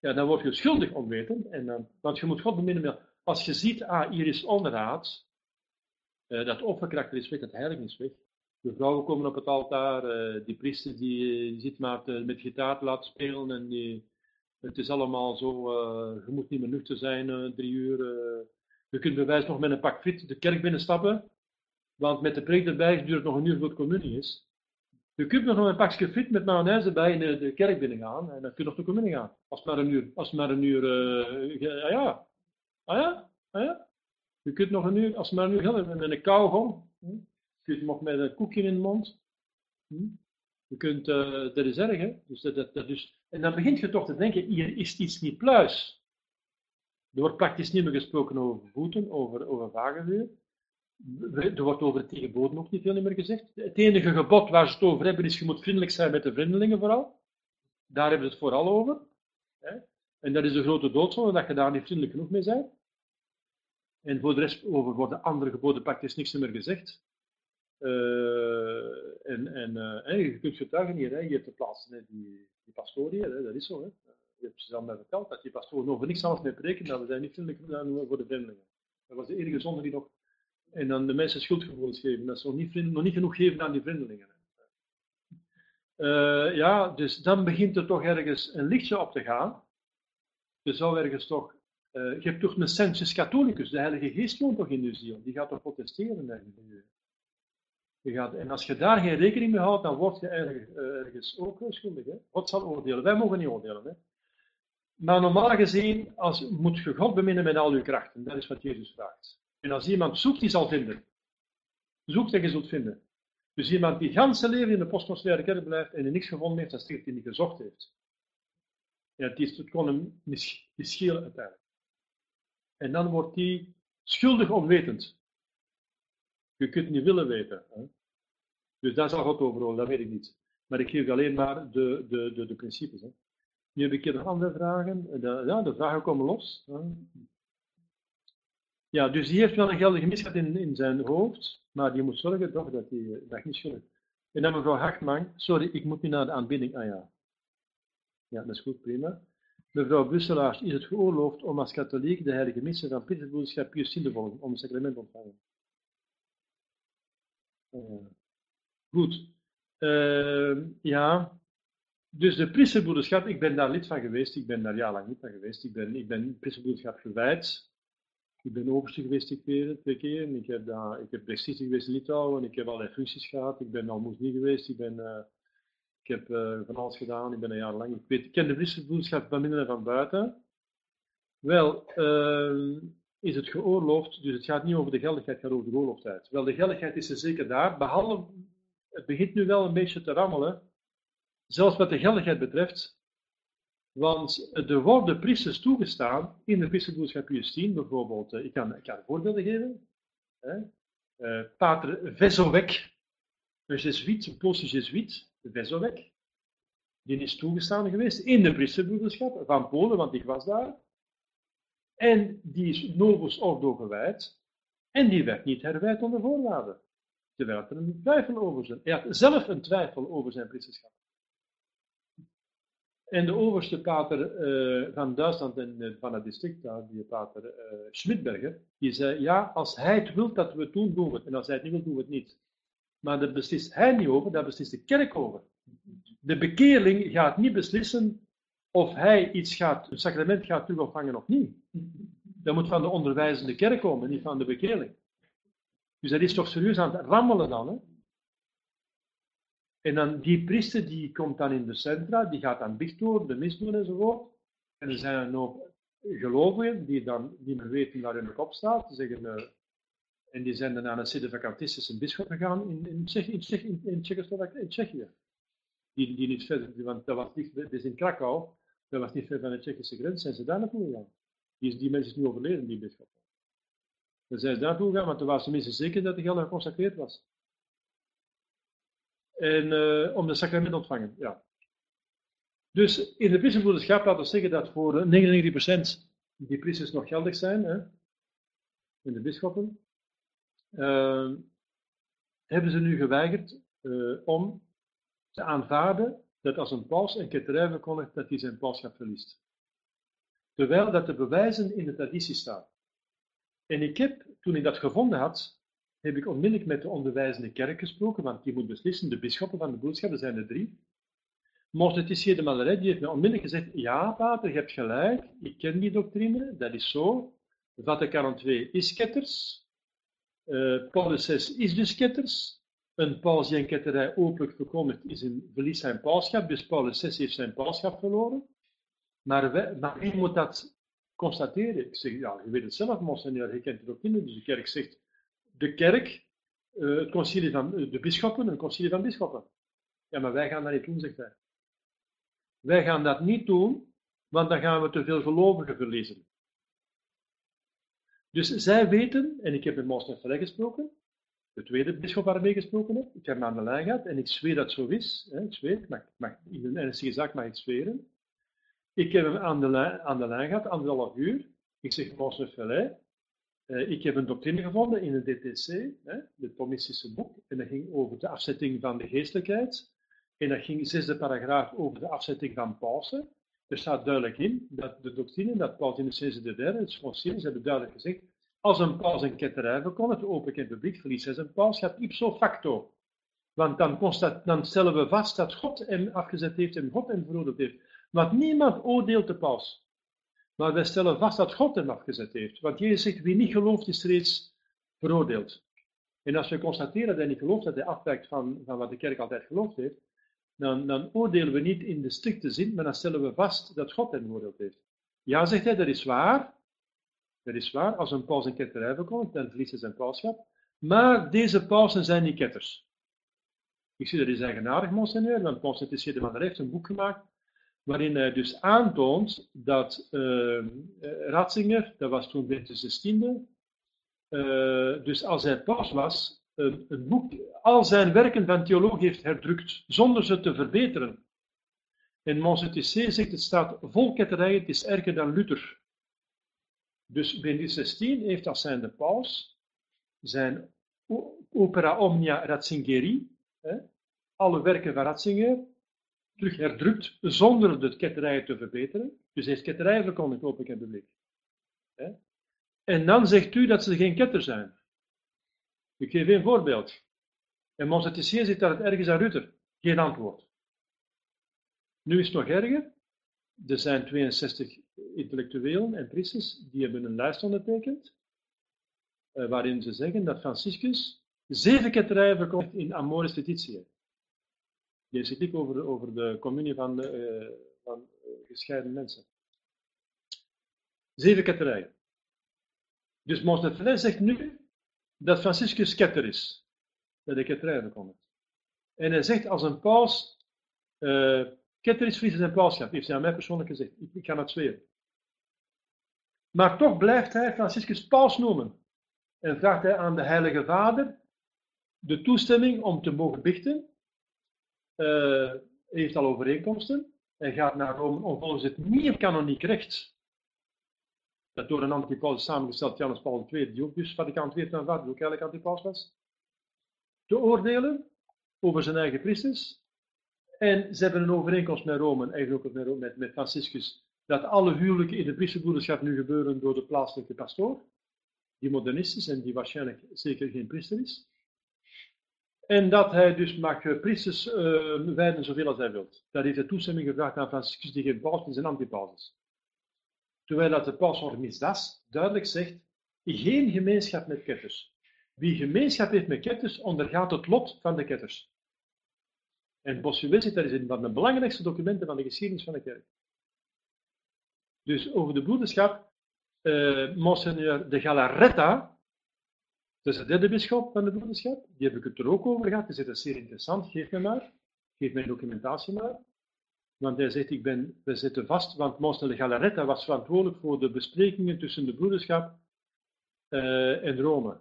Ja, dan word je schuldig onwetend. En want je moet God beminnen. Als je ziet, ah, hier is onraad, uh, dat offerkarakter is weg, dat heilig is weg. De vrouwen komen op het altaar, uh, die priester die, die zit maar met gitaar te laten spelen en die, het is allemaal zo, uh, je moet niet meer nuchter zijn, drie uur. Je kunt bij wijze nog met een pak friet de kerk binnenstappen, want met de preek erbij duurt nog een uur voor het communie is. Je kunt nog een pakje friet met mayonaise bij in de, kerk binnen gaan en dan kun je nog de communie gaan. Als het maar een uur, als maar een uur, uh, ah ja, ah ja, ah ja. Je kunt nog een uur, als het maar een uur met een kauwgom, hm? je kunt nog met een koekje in de mond. Hm? Je kunt, uh, dat is erg. Dus dat, dat, dat dus, en dan begint je toch te denken, hier is iets niet pluis. Er wordt praktisch niet meer gesproken over voeten, over, over vagevuur. Er wordt over het tegenboden ook niet veel meer gezegd. Het enige gebod waar ze het over hebben is je moet vriendelijk zijn met de vreemdelingen vooral. Daar hebben ze het vooral over. En dat is de grote doodzonde, dat je daar niet vriendelijk genoeg mee bent. En voor de rest over worden andere geboden praktisch niks meer gezegd. Uh, en, en, uh, je kunt getuigen hier, hè, je de plaatsen, die, die pastorie, hè, dat is zo. Hè. Je hebt ze al mij verteld dat die pastoren over niks anders meer preken, dat we zijn niet vriendelijk voor de vreemdelingen. Dat was de enige zonde die nog. En dan de mensen schuldgevoelens geven, dat ze nog niet, nog niet genoeg geven aan die vreemdelingen. Uh, ja, dus dan begint er toch ergens een lichtje op te gaan. Er zou ergens toch uh, je hebt toch een sensus catholicus, de Heilige Geest woont toch in je ziel. Die gaat toch protesteren. Je gaat, en als je daar geen rekening mee houdt, dan word je eigenlijk uh, ergens ook schuldig. Hè? God zal oordelen. Wij mogen niet oordelen. Hè? Maar normaal gezien als, moet je God beminnen met al je krachten. Dat is wat Jezus vraagt. En als iemand zoekt, die zal vinden. Zoekt en je zult vinden. Dus iemand die het hele leven in de postconsuliaire kerk blijft en er niks gevonden heeft, dat is hij niet gezocht heeft. Ja, het, is, het kon hem niet schelen uiteindelijk. En dan wordt die schuldig onwetend. Je kunt niet willen weten. Hè? Dus daar zal God over dat weet ik niet. Maar ik geef alleen maar de, de, de, de principes. Hè? Nu heb ik hier nog andere vragen. De, ja, de vragen komen los. Ja, dus die heeft wel een geldige misgat in, in zijn hoofd, maar die moet zorgen toch dat hij dat niet schuldig En dan mevrouw Hartman, sorry, ik moet nu naar de aanbidding. Ah ja. Ja, dat is goed, prima. Mevrouw Busselaars, is het geoorloofd om als katholiek de heilige missen van Pietersbroederschap Pius te volgen, om een sacrament te ontvangen? Uh, goed. Uh, ja, dus de priesterbroederschap, ik ben daar lid van geweest, ik ben daar jarenlang niet van geweest. Ik ben, ik ben priesterbroederschap gewijd. Ik ben overste geweest twee keer, twee keer. Ik heb, daar, ik heb geweest in Litouwen, ik heb allerlei functies gehad. Ik ben al niet geweest, ik ben... Uh, ik heb uh, van alles gedaan, ik ben een jaar lang. Ik, weet, ken de vriendschap van binnen en van buiten. Wel, uh, is het geoorloofd, dus het gaat niet over de geldigheid, het gaat over de geoorloofdheid. Wel, de geldigheid is er zeker daar, behalve, het begint nu wel een beetje te rammelen, zelfs wat de geldigheid betreft, want er worden priesters toegestaan in de priesterboodschap Justine, bijvoorbeeld, uh, ik, kan, ik voorbeelden geven. Hè? Uh, Pater Vezovek, een jesuit, een Poolse jesuit, Vezovek, die is toegestaan geweest in de priesterbroederschap van Polen, want ik was daar. En die is novus ordo gewijd. En die werd niet herwijd onder voorwaarden. Terwijl er een twijfel over zijn. Hij had zelf een twijfel over zijn priesterschap. En de overste pater van Duitsland en uh, van het district, daar, die pater uh, Schmidberger, die zei, ja, als hij het wil dat we het doen, doen we het. En als hij het niet wil, doen we het niet. Maar daar beslist hij niet over, daar beslist de kerk over. De bekeerling gaat niet beslissen of hij iets gaat, een sacrament gaat ontvangen of niet. Dat moet van de onderwijzende kerk komen, niet van de bekeerling. Dus dat is toch serieus aan het rammelen dan. Hè? En dan die priester die komt dan in de centra, die gaat dan dicht door, de mis doen enzovoort. En er zijn nog gelovigen die dan niet meer weten waar hun kop staat. Ze zeggen, uh, en die zijn dan naar een sedevacantistische bischop gegaan in, in, in, Tsjechië, in, in, in Tsjechië. Die, die niet verder, want dat was niet, dat in Krakau, dat was niet ver van de Tsjechische grens, zijn ze daar naartoe gegaan. Die, die mensen is nu overleden, die bischop. Dan zijn ze daar naartoe gegaan, want toen waren ze minstens zeker dat de geld geconsacreerd was. En uh, om de sacrament ontvangen, ja. Dus in de priestenbroederschap laten we zeggen dat voor 99% die priesters nog geldig zijn, hè, in de bisschoppen. Uh, hebben ze nu geweigerd uh, om te aanvaarden dat als een paus een ketterij verkondigt, dat hij zijn pauschap verliest. Terwijl dat de bewijzen in de traditie staan. En ik heb, toen ik dat gevonden had, heb ik onmiddellijk met de onderwijzende kerk gesproken, want die moet beslissen, de bisschoppen van de boodschap, er zijn er drie. Mortetissier de Maleret, die heeft me onmiddellijk gezegd, ja pater, je hebt gelijk, ik ken die doctrine, dat is zo. Vaticaan II is ketters, uh, Paulus VI is dus ketters, een paus die ketterij openlijk verkondigt, is een, verliest zijn pauschap, dus Paulus VI heeft zijn pauschap verloren. Maar, wij, maar wie moet dat constateren? Ik zeg, ja, je weet het zelf, monseigneur, je kent ook niet. Dus de kerk zegt, de kerk, uh, het concilie van uh, de bisschoppen, een concilie van bisschoppen. Ja, maar wij gaan dat niet doen, zegt hij. Wij gaan dat niet doen, want dan gaan we te veel gelovigen verliezen. Dus zij weten, en ik heb met Monseigneur gesproken, de tweede bischop waar ik gesproken heb. Ik heb hem aan de lijn gehad en ik zweer dat zo is. Hè, ik zweer, mag, mag, in een ernstige zaak mag ik zweren. Ik heb hem aan de lijn, aan de lijn gehad, anderhalf uur. Ik zeg, Monseigneur Uh, ik heb een doctrine gevonden in het DTC, hè, het Thomistische boek, en dat ging over de afzetting van de geestelijkheid. En dat ging zesde paragraaf over de afzetting van pausen. Er staat duidelijk in dat de doctrine, dat Paus in de zesde derde, het concilie, ze hebben duidelijk gezegd, als een paus een ketterij verkondigt, open en publiek, verliest hij zijn pausschap ipso facto. Want dan, dan stellen we vast dat God hem afgezet heeft en God hem veroordeeld heeft. Want niemand oordeelt de paus. Maar wij stellen vast dat God hem afgezet heeft. Want Jezus zegt, wie niet gelooft is reeds veroordeeld. En als we constateren dat hij niet gelooft, dat hij afwijkt van, van wat de kerk altijd geloofd heeft, dan, dan oordelen we niet in de strikte zin, maar dan stellen we vast dat God hem veroordeeld heeft. Ja, zegt hij, dat is waar. Dat is waar. Als een paus een ketterij verkondigt, dan verliest hij zijn pauschap. Maar deze pausen zijn niet ketters. Ik zie dat is eigenaardig, monseigneur, want Constantin de van heeft een boek gemaakt waarin hij dus aantoont dat uh, Ratzinger, dat was toen Bentus XVI, uh, dus als hij paus was, een, een, boek, al zijn werken van theoloog heeft herdrukt, zonder ze te verbeteren. En Monseigneur zegt, het staat vol ketterijen, het is erger dan Luther. Dus Benedict XVI heeft als zijnde paus zijn opera omnia Ratzingeri, hè, alle werken van Ratzinger, terug herdrukt zonder de ketterijen te verbeteren. Dus hij heeft ketterijen verkondigd, ik in publiek. En dan zegt u dat ze geen ketter zijn. Ik geef een voorbeeld. En Monseigneur zit daar het ergens aan Rutter. Geen antwoord. Nu is het nog erger. Er zijn 62 intellectuelen en priesters die hebben een lijst ondertekend, uh, waarin ze zeggen dat Franciscus zeven ketterijen verkocht in Amoris Laetitia. Ik over, over de communie van, uh, van uh, gescheiden mensen. Zeven ketterijen. Dus Monseigneur zegt nu dat Franciscus ketter is. Dat hij ketterijen verkondigt. En hij zegt als een paus uh, ketter is, verliezen zijn pauschap. Heeft hij aan mij persoonlijk gezegd. Ik, ik kan het zweren. Maar toch blijft hij Franciscus paus noemen. En vraagt hij aan de Heilige Vader de toestemming om te mogen bichten. Uh, heeft al overeenkomsten. Hij gaat naar Rome om volgens het nieuw kanoniek recht, dat door een antipaus samengesteld Janus Paul II, die ook dus Vaticaan II van vader, ook eigenlijk antipaus was, te oordelen over zijn eigen priesters. En ze hebben een overeenkomst met Rome, eigenlijk ook met, met Franciscus, dat alle huwelijken in de priesterbroederschap nu gebeuren door de plaatselijke pastoor, die modernist is en die waarschijnlijk zeker geen priester is. En dat hij dus mag priesters uh, wijden zoveel als hij wilt. Dat heeft hij toestemming gevraagd aan Franciscus, die geen paus is en antipaus is. Terwijl dat de paus van Misdas duidelijk zegt, geen gemeenschap met ketters. Wie gemeenschap heeft met ketters, ondergaat het lot van de ketters. En Bossuet daar is een van de belangrijkste documenten van de geschiedenis van de kerk. Dus over de broederschap, uh, de Galaretta, is de derde bisschop van de broederschap, die heb ik het er ook over gehad, die zegt dat is zeer interessant, geef me maar, geef mijn documentatie maar. Want hij zegt, ik ben, we zitten vast, want Monseigneur de Galaretta was verantwoordelijk voor de besprekingen tussen de broederschap uh, en Rome.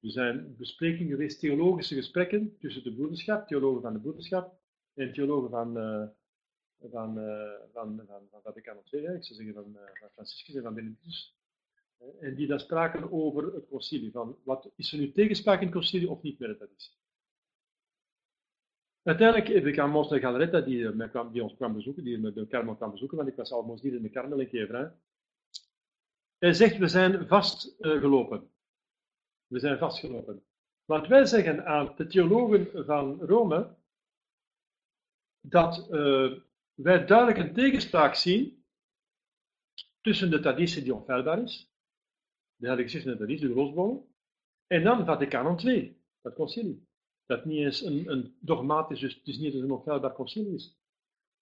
Er zijn besprekingen geweest, theologische gesprekken tussen de broederschap, theologen van de broederschap en theologen van, uh, van, uh, van, van, van Vaticaan II, ik zou zeggen van, van Franciscus en van Benedictus. En die dan spraken over het concilie, van wat is er nu tegenspraak in het concilie of niet met het traditie. Uiteindelijk heb ik aan Monstre Galaretta, die, kwam, die ons kwam bezoeken, die me de Karmel kwam bezoeken, want ik was almost niet in de Karmel in Kevra. Hij zegt, we zijn vastgelopen. We zijn vastgelopen. Want wij zeggen aan de theologen van Rome dat wij duidelijk een tegenspraak zien tussen de traditie die onfeilbaar is, de heilige schrift en de traditie, de roosbollen, en dan Vaticaan II, dat concilie. Dat niet eens een, een dogmatisch, dus het is niet eens een onfeilbaar concilie is.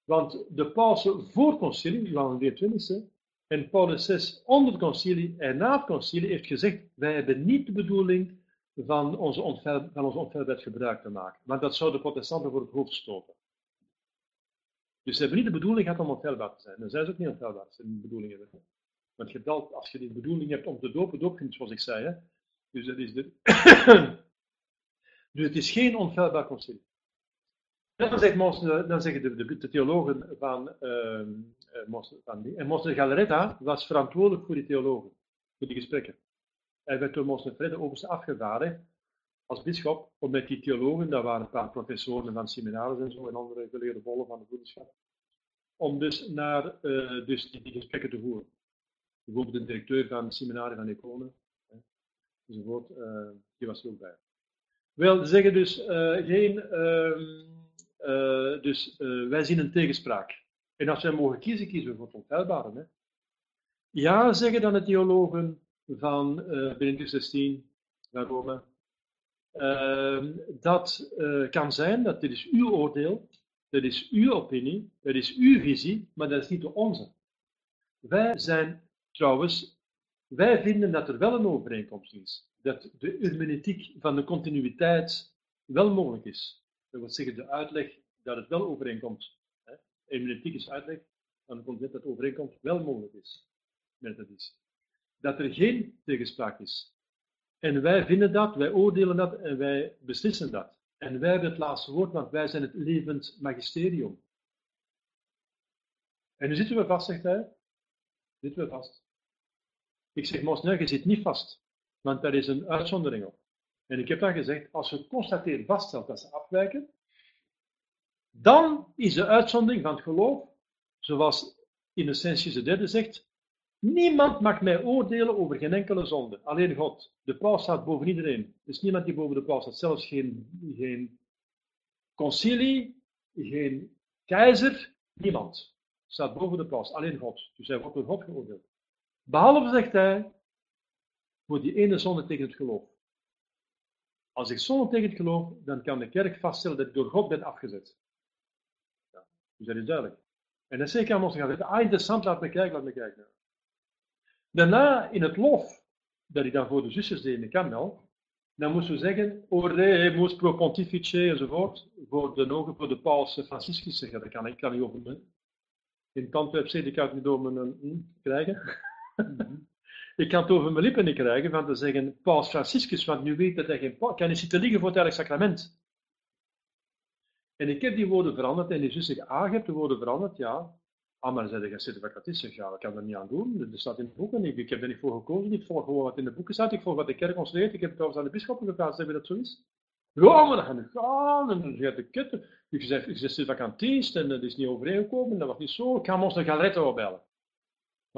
Want de pausen voor concilie, Johan de 22 en Paulus VI onder het concilie en na het concilie heeft gezegd, wij hebben niet de bedoeling van onze, onfeil, van onze onfeilbaarheid gebruik te maken. Want dat zou de protestanten voor het hoofd stoten. Dus ze hebben niet de bedoeling gehad om onfeilbaar te zijn. Dan zijn ze ook niet onfeilbaar ze die bedoeling hebben. Want hebt als je die bedoeling hebt om te dopen, doop je zoals ik zei. Hè? Dus, dat is de... dus het is geen onfeilbaar concilie. Dan, zegt dan zeggen de, de, de theologen van, uh, die, en Monsignor Galaretta was verantwoordelijk voor die theologen. voor die gesprekken. Hij werd door Monsignor Fredde overste afgevaardigd als bischop om met die theologen, dat waren een paar professoren van seminaries en zo, en andere geleerde bollen van de broederschap, om dus naar uh, dus die, gesprekken te voeren. Bijvoorbeeld de directeur van het seminarie van Econen, enzovoort, uh, die was er ook bij. Wel, zeggen dus uh, geen, uh, dus wij zien een tegenspraak. En als wij mogen kiezen, kiezen we voor het onfeilbare. Hè? Ja, zeggen dan de theologen van uh, Benedictus XVI van Rome. Ehm, dat kan zijn, dat dit is uw oordeel, dat is uw opinie, dat is uw visie, maar dat is niet de onze. Wij zijn trouwens, wij vinden dat er wel een overeenkomst is. Dat de hermeneutiek van de continuïteit wel mogelijk is. Dat wil zeggen, de uitleg dat het wel overeenkomt. Hermeneutiek is uitleg van de concept dat overeenkomst wel mogelijk is. Dat, is. dat er geen tegenspraak is. En wij vinden dat, wij oordelen dat en wij beslissen dat. En wij hebben het laatste woord, want wij zijn het levend magisterium. En nu zitten we vast, zegt hij. Zitten we vast. Ik zeg, Monseigneur, je zit niet vast, want daar is een uitzondering op. En ik heb dan gezegd, als je constateert, vaststelt dat ze afwijken, dan is de uitzondering van het geloof, zoals Innocentius de derde zegt, niemand mag mij oordelen over geen enkele zonde, alleen God. De paus staat boven iedereen. Er is niemand die boven de paus staat, zelfs geen, geen concilie, geen keizer, niemand staat boven de paus, alleen God. Dus hij wordt door God geoordeeld. Behalve, zegt hij, voor die ene zonde tegen het geloof. Als ik zonde tegen het geloof, dan kan de kerk vaststellen dat ik door God ben afgezet. Ja, dus dat is duidelijk. En dan ik aan ons gaan zeggen, ah interessant, laat me kijken, laat me kijken. Daarna, in het lof, dat ik dan voor de zusters deed in de Kamel, dan moesten we zeggen, ore moest pro pontifice enzovoort, voor de ogen voor de paus Franciscus zeggen. Dat kan ik kan niet over me. In het Antwerp ik het niet over mijn hm, krijgen. Ik kan het over mijn lippen niet krijgen van te zeggen, paus Franciscus, want nu weet dat hij geen paus kan je zitten liggen voor het heilig sacrament. En ik heb die woorden veranderd en die zus zegt, ah, je hebt de woorden veranderd, ja. Ah, maar de zitten vacatist, zeg, ja, ik kan er niet aan doen, dat staat in de boeken, ik, heb er niet voor gekozen, ik volg gewoon wat in de boeken staat, ik volg wat de kerk ons leert, ik heb trouwens aan de bisschoppen gevraagd, zeggen dat zo is? Ja, maar dan gaan we gaan, en dan gaat de ketten. Ik zeg, ik zeg, vacantist, en dat is niet overeengekomen, dat was niet zo, ik ga Monster Galaretta opbellen.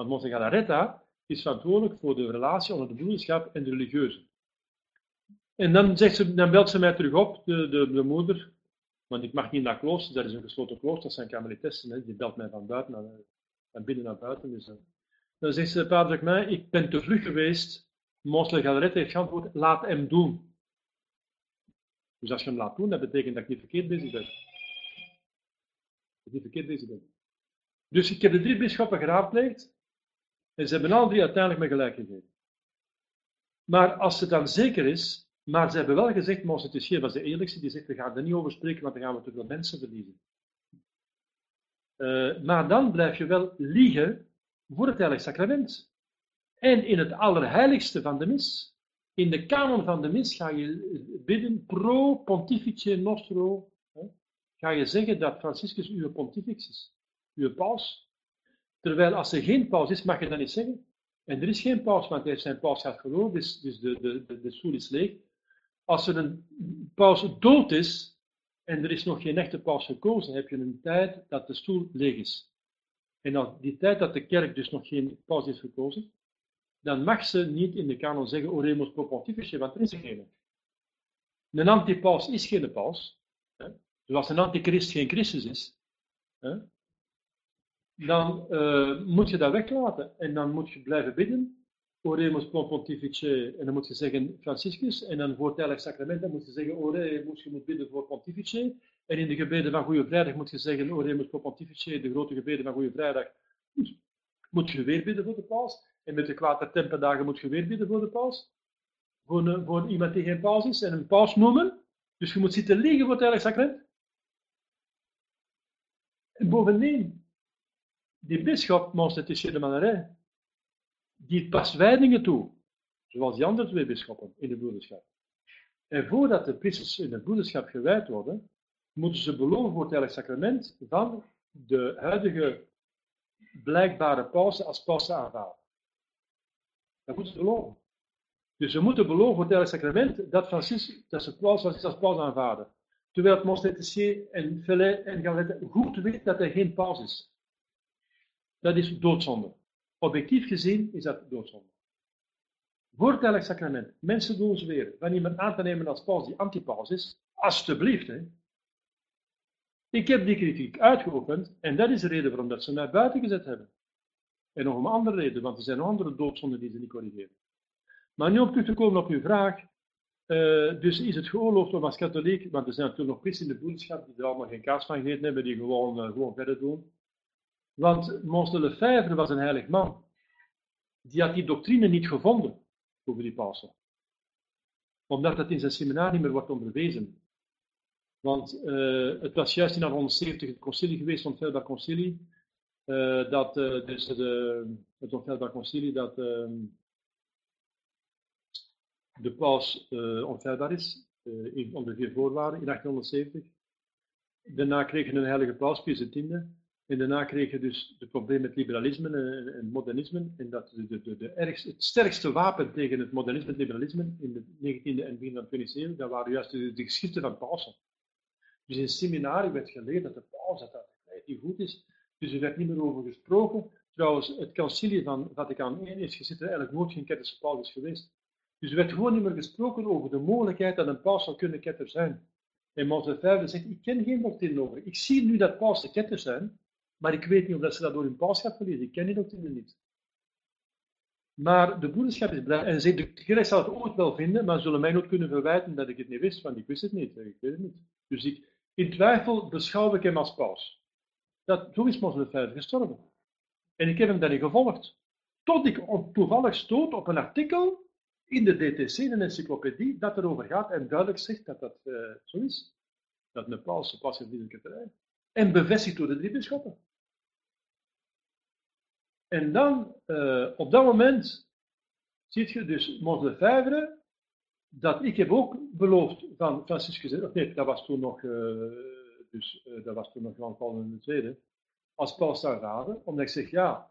Want Galaretta is verantwoordelijk voor de relatie onder de broederschap en de religieuze. En dan, zegt ze, dan belt ze mij terug op, de, de, de moeder, want ik mag niet naar klooster, dat is een gesloten klooster, dat zijn kameritessen, die belt mij van buiten naar, binnen naar buiten. Dus, uh. dan zegt ze, pater mij, ik ben te vlug geweest, Monsle Galarette heeft geantwoord, laat hem doen. Dus als je hem laat doen, dat betekent dat ik niet verkeerd bezig ben. Dat ik niet verkeerd bezig ben. Dus ik heb de drie bisschoppen geraadpleegd, en ze hebben al drie uiteindelijk me gelijk gegeven. Maar als het dan zeker is maar ze hebben wel gezegd, Mons Tissier was de eerlijkste, die zegt, we gaan er niet over spreken, want dan gaan we te veel mensen verliezen. Uh, maar dan blijf je wel liegen voor het heilig sacrament. En in het allerheiligste van de mis, in de kanon van de mis, ga je bidden pro pontifice nostro. Hè, ga je zeggen dat Franciscus uw pontifex is, uw paus. Terwijl als er geen paus is, mag je dat niet zeggen. En er is geen paus, want hij heeft zijn paus gaat geloven, dus, dus de, de, de, stoel is leeg als er een paus dood is en er is nog geen echte paus gekozen, heb je een tijd dat de stoel leeg is. En als die tijd dat de kerk dus nog geen paus is gekozen, dan mag ze niet in de kanon zeggen oremus pro pontifice, want er is er geen. Een antipaus is geen paus. Hè? Zoals een antichrist geen Christus is. Hè? Dan uh, moet je dat weglaten en dan moet je blijven bidden Oremus pontifice, en dan moet je zeggen Franciscus, en dan voor het heilig sacrament, dan moet je zeggen Oremus, je moet bidden voor pontifice, en in de gebeden van Goede Vrijdag moet je zeggen Oremus pontifice, de grote gebeden van Goede Vrijdag, moet je weer bidden voor de paus, en met de kwaad moet je weer bidden voor de paus, voor, voor iemand die geen paus is, en een paus noemen, dus je moet zitten liggen voor het heilig sacrament. En bovendien, die de Manerai, die pas wijdingen toe, zoals die andere twee bisschoppen in de broederschap. En voordat de priesters in de broederschap gewijd worden, moeten ze beloven voor het heilig sacrament van de huidige blijkbare pauze als pauze aanvaarden. Dat moeten ze beloven. Dus ze moeten beloven voor het heilige sacrament dat, Francis, dat ze Paus, Francis als paus aanvaarden. Terwijl het en Felay en Galette goed weet dat hij geen paus is. Dat is doodzonde. Objectief gezien is dat doodzonde. Voor het heilige sacrament, mensen doen ze weer, van iemand aan te nemen als paus die antipaus is, alsjeblieft. Hè. Ik heb die kritiek uitgeoefend en dat is de reden waarom dat ze mij buiten gezet hebben. En nog een andere reden, want er zijn nog andere doodzonden die ze niet corrigeren. Maar nu om terug te komen op uw vraag. Uh, dus is het geoorloofd om als katholiek, want er zijn natuurlijk nog christenen in de broederschap die er allemaal geen kaas van gegeten hebben, die gewoon, uh, gewoon verder doen. Want Mons de Lefebvre was een heilig man. Die had die doctrine niet gevonden over die Pasen. Omdat dat in zijn seminar niet meer wordt onderwezen. Want uh, het was juist in 1870 het concilie geweest, het Onfeilbaar Concilie, uh, dat, uh, dus de, het Concilie, dat ehm, de paus onfeilbaar is, onder vier voorwaarden, in 1870. Daarna kregen een heilige paus, Pius X. En daarna kreeg je dus het probleem met liberalisme en, modernisme. En dat de, de, de, ergste, het sterkste wapen tegen het modernisme en liberalisme in de 19e en begin van de 20e eeuw, dat waren juist de, de geschriften van pausen. Dus in seminarie werd geleerd dat de paus dat niet goed is. Dus er werd niet meer over gesproken. Trouwens, het concilie van Vaticaan I is gezet er eigenlijk nooit geen ketterse paus is geweest. Dus er werd gewoon niet meer gesproken over de mogelijkheid dat een paus zou kunnen ketter zijn. En V zegt, ik ken geen doctrine over. Ik zie nu dat pausen ketters zijn, maar ik weet niet of ze dat door hun pausschap verliezen. Ik ken die doctrine niet. Maar de broederschap is blij. En de kerk zal het ooit wel vinden, maar zullen mij nooit kunnen verwijten dat ik het niet wist, want ik wist het niet. Ik weet het niet. Dus ik, in twijfel beschouw ik hem als paus. Dat, toen is Mons V gestorven. En ik heb hem daarin gevolgd. Tot ik toevallig stoot op een artikel in de DTC, een encyclopedie, dat erover gaat en duidelijk zegt dat dat uh, zo is. Dat een paus pas heeft terrein. En bevestigd door de drie bisschoppen. En dan, uh, op dat moment, ziet je dus Mons de Vijvre, dat ik heb ook beloofd van Franciscus, of nee, dat was toen nog, uh, dus, uh, dat was toen nog Jan Paul II, als paus aanraden, omdat ik zeg, ja,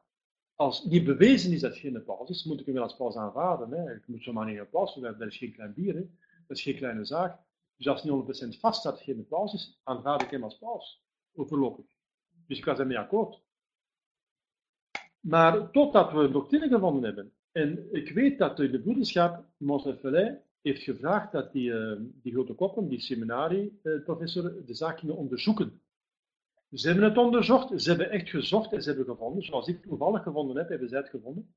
als niet bewezen is dat geen paus is, moet ik hem wel als paus aanvaarden. Hè. Ik moet zomaar niet een paus dat is geen klein bier, dat is geen kleine zaak. Dus als niet 100% vast dat geen paus is, aanvaard ik hem als paus, overlopig. Dus ik was ermee akkoord. Maar totdat we een doctrine gevonden hebben. En ik weet dat de broederschap, Monseffelay, heeft gevraagd dat die, uh, die grote koppen, die seminarieprofessor, uh, de zaak gingen onderzoeken. Ze hebben het onderzocht, ze hebben echt gezocht en ze hebben gevonden, zoals ik toevallig gevonden heb, hebben zij het gevonden.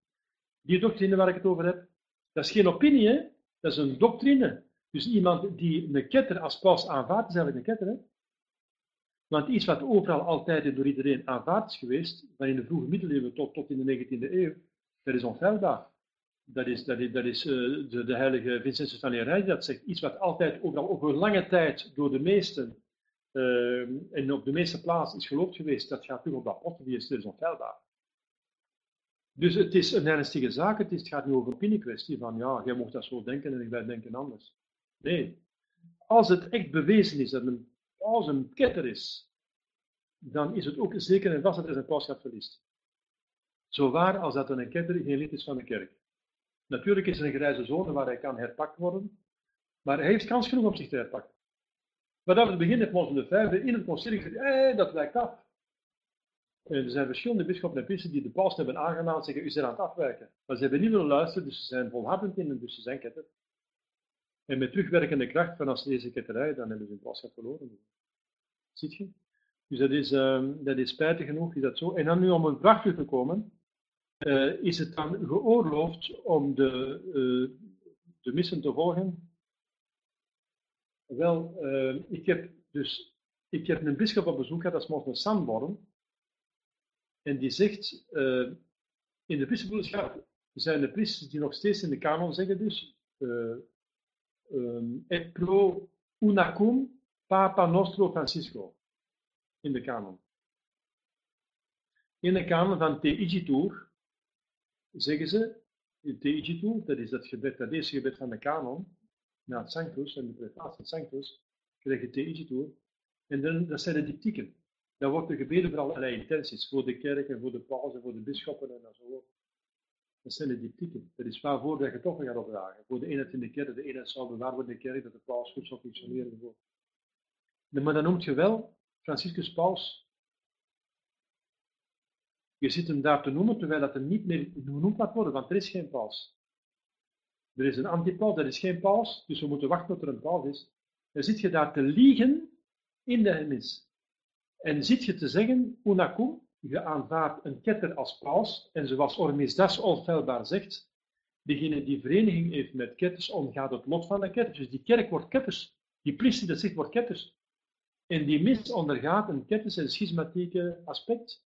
Die doctrine waar ik het over heb, dat is geen opinie, dat is een doctrine. Dus iemand die een ketter als paus aanvaardt, is eigenlijk een ketter. Want iets wat overal altijd door iedereen aanvaard is geweest, van in de vroege middeleeuwen tot, tot in de 19e eeuw, dat is onfeilbaar. Dat is, dat is, dat is uh, de, de, heilige Vincentius van Rij dat zegt. Iets wat altijd overal over lange tijd door de meesten uh, en op de meeste plaatsen is geloofd geweest, dat gaat terug op dat pot, die is dus onfeilbaar. Dus het is een ernstige zaak, het, is, gaat nu over opiniekwestie van ja, jij mocht dat zo denken en wij denken anders. Nee. Als het echt bewezen is dat een als een ketter is, dan is het ook zeker en vast dat hij zijn pauschap verliest. Zo waar als dat een ketter geen lid is van de kerk. Natuurlijk is er een grijze zone waar hij kan herpakt worden, maar hij heeft kans genoeg om zich te herpakken. Vanaf het begin heeft de Vijfde in het concilie gezegd, hey, dat wijkt af. Er zijn verschillende bisschoppen en priesters die de paus hebben aangenomen en zeggen, u bent aan het afwijken. Maar ze hebben niet willen luisteren, dus ze zijn volhardend in en dus ze zijn ketter. En met terugwerkende kracht van als deze ketterij, dan hebben ze hun pauschap verloren. Ziet je? Dus dat is, uh, dat is spijtig genoeg, is dat zo. En dan nu om een vraag terug te komen, uh, is het dan geoorloofd om de, uh, de missen te volgen? Wel, uh, ik heb dus ik heb een bischop op bezoek gehad, dat is Monseigneur Sanborn. En die zegt, in de bischopschap zijn de priesters die nog steeds in de kanon zeggen dus, um, et pro unacum Papa Nostro Francisco in de kanon. In de kanon van Te Igitur zeggen ze, Te Igitur, dat is dat gebed, dat eerste gebed van de kanon, na het Sanctus en de prefatie het Sanctus, krijg je Te Igitur. En dan, dat zijn de diptieken. Dan wordt er gebeden voor allerlei intenties, voor de kerk en voor de paus en voor de bisschoppen en zo. Dat zijn de diptieken. Dat is waarvoor dat je toch gaat opdragen. Voor de eenheid in de kerk, de eenheid zal bewaard in de dat de paus goed zal functioneren. Maar dan noemt je wel Franciscus Paus. Je zit hem daar te noemen, terwijl dat er niet meer genoemd mag worden, want er is geen paus. Er is een antipaus, er is geen paus, dus we moeten wachten tot er een paus is. Dan zit je daar te liegen in de mis. En zit je te zeggen, unacum, je aanvaardt een ketter als paus, en zoals Ormisdas onfeilbaar zegt, degene die vereniging heeft met ketters, omgaat het lot van de ketters. Dus die kerk wordt ketters. Die priester dat zegt wordt ketters. En die mis ondergaat een ketters- en schismatieke aspect,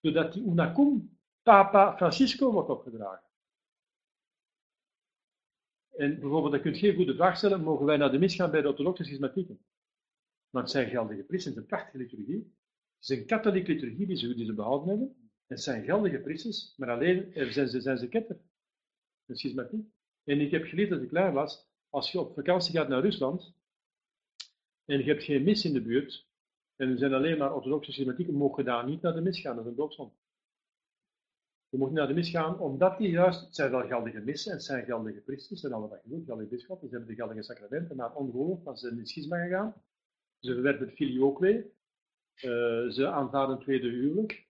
doordat die unacum Papa Francisco wordt opgedragen. En bijvoorbeeld, je geen goede vraag stellen, mogen wij naar de mis gaan bij de orthodoxe schismatieken? Want zijn geldige priesters, een prachtige liturgie. Een katholieke liturgie die ze, die ze behouden hebben. Het zijn geldige priesters, maar alleen eh, zijn ze, zijn ze ketter. Een schismatiek. En ik heb geleerd dat ik klein was, als je op vakantie gaat naar Rusland, en je hebt geen mis in de buurt, en er zijn alleen maar orthodoxe schismatieken, mogen daar niet naar de mis gaan, dat is een doodzonde. Je moet naar de mis gaan, omdat die juist, het zijn wel geldige missen, en het zijn geldige priesters, en alle dat genoeg, geldige bisschoppen, hebben de geldige sacramenten, maar ongelooflijk, want ze zijn in schisma gegaan. Ze verwerpen het filioque, ze aanvaarden een tweede huwelijk,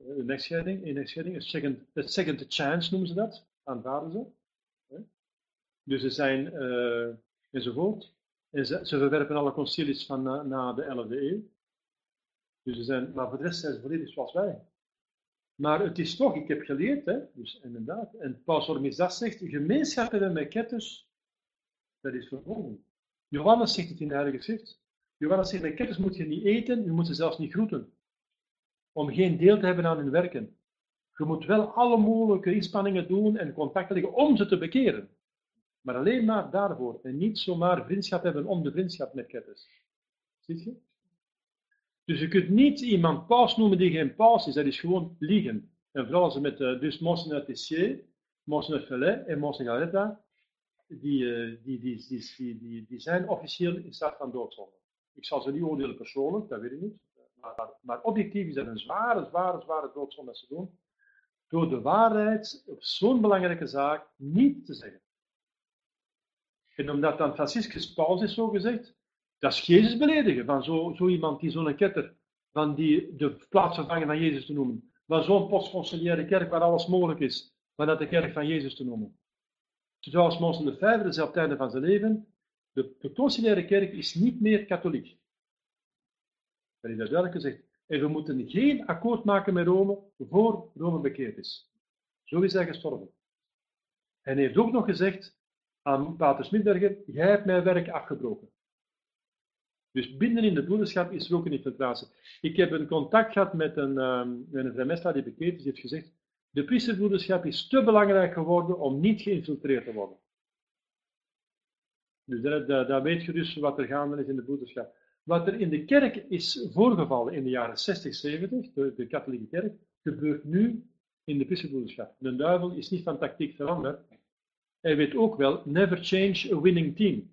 uh, een echtscheiding, een echtscheiding, een second, een second chance noemen ze dat, aanvaarden ze. Dus ze zijn, uh, enzovoort. En ze, ze, verwerpen alle concilies van na, de 11e eeuw. Dus ze zijn, maar voor de rest zijn ze volledig zoals wij. Maar het is toch, ik heb geleerd, hè, dus inderdaad, en Paus Hormizdas zegt, gemeenschap hebben met ketters, dat is vervolging. Johannes zegt het in de Heilige Schrift. Johannes zegt, met ketters moet je niet eten, je moet ze zelfs niet groeten. Om geen deel te hebben aan hun werken. Je moet wel alle mogelijke inspanningen doen en contacten leggen om ze te bekeren. Maar alleen maar daarvoor. En niet zomaar vriendschap hebben om de vriendschap met ketters. Ziet je? Dus je kunt niet iemand paus noemen die geen paus is, dat is gewoon liegen. En vooral als ze met uh, dus Monseigneur Tessier, Monseigneur Fellet en Monseigneur Garetta, die, die, die, die, die, die, zijn officieel in staat van doodzonde. Ik zal ze niet oordelen persoonlijk, dat weet ik niet. Maar, maar, objectief is dat een zware, zware, zware doodzonde dat ze doen. Door de waarheid op zo'n belangrijke zaak niet te zeggen. En omdat dan Franciscus Paus is zo gezegd, dat is Jezus beledigen, van zo, zo iemand die zo'n ketter, van die de plaatsvervanger van Jezus te noemen. Van zo'n postconciliaire kerk waar alles mogelijk is, van dat de kerk van Jezus te noemen. Zoals Monsen de Vijver zei op het einde van zijn leven, de, de kerk is niet meer katholiek. Dat is duidelijk gezegd. En we moeten geen akkoord maken met Rome voor Rome bekeerd is. Zo is hij gestorven. En heeft ook nog gezegd aan Pater Smidberger, jij hebt mijn werk afgebroken. Dus binnen in de broederschap is er ook een infiltratie. Ik heb een contact gehad met een, um, die bekend is, die heeft gezegd, de priesterbroederschap is te belangrijk geworden om niet geïnfiltreerd te worden. Dus daar, weet je dus wat er gaande is in de broederschap. Wat er in de kerk is voorgevallen in de jaren 60, 70, de, de katholieke kerk, gebeurt nu in de priesterbroederschap. De duivel is niet van tactiek veranderd. Hij weet ook wel, never change a winning team.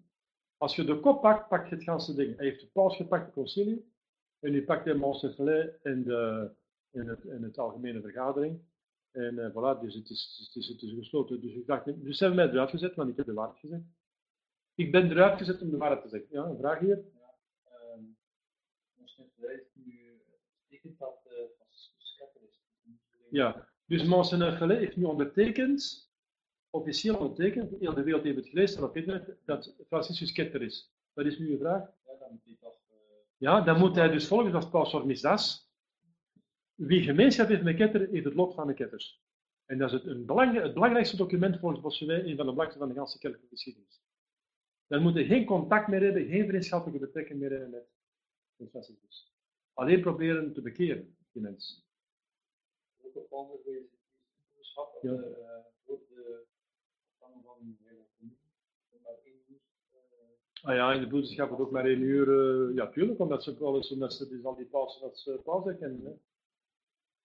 Als je de kop pakt, pak je het ganse ding. Hij heeft de paus gepakt, de concilie, en nu pakt hij in, de, in, het, in het algemene vergadering. En uh, voilà, dus het is, het, is, het is gesloten. Dus ik dacht, dus hebben mij eruit gezet, want ik heb de waarheid gezegd. Ik ben eruit gezet om de waarheid te zeggen. Ja, een vraag hier? Ja, um, nu betekend dat uh, Franciscus Ketter is. Ja, dus Monseflet heeft nu ondertekend officieel ondertekend, heel de wereld heeft het gelezen op internet, dat Franciscus Ketter is. Wat is nu uw vraag? Ja, dan moet hij. Uh... Ja, dan moet hij dus volgens als Paus Misdas, wie gemeenschap heeft met Ketter, heeft het lot van de Ketters. En dat is het, een belang, het belangrijkste document volgens Bossuet, een van de belangrijkste van de ganse kerkelijke geschiedenis. Dan moet hij geen contact meer hebben, geen vriendschappelijke betrekking meer hebben met, Franciscus. Alleen proberen te bekeren, die mensen. Ja. Ah ja, in de broederschap wordt ook maar één uur, uh, ja tuurlijk, omdat ze wel eens, omdat ze dus al die pauze als uh, pauze kennen. Hè.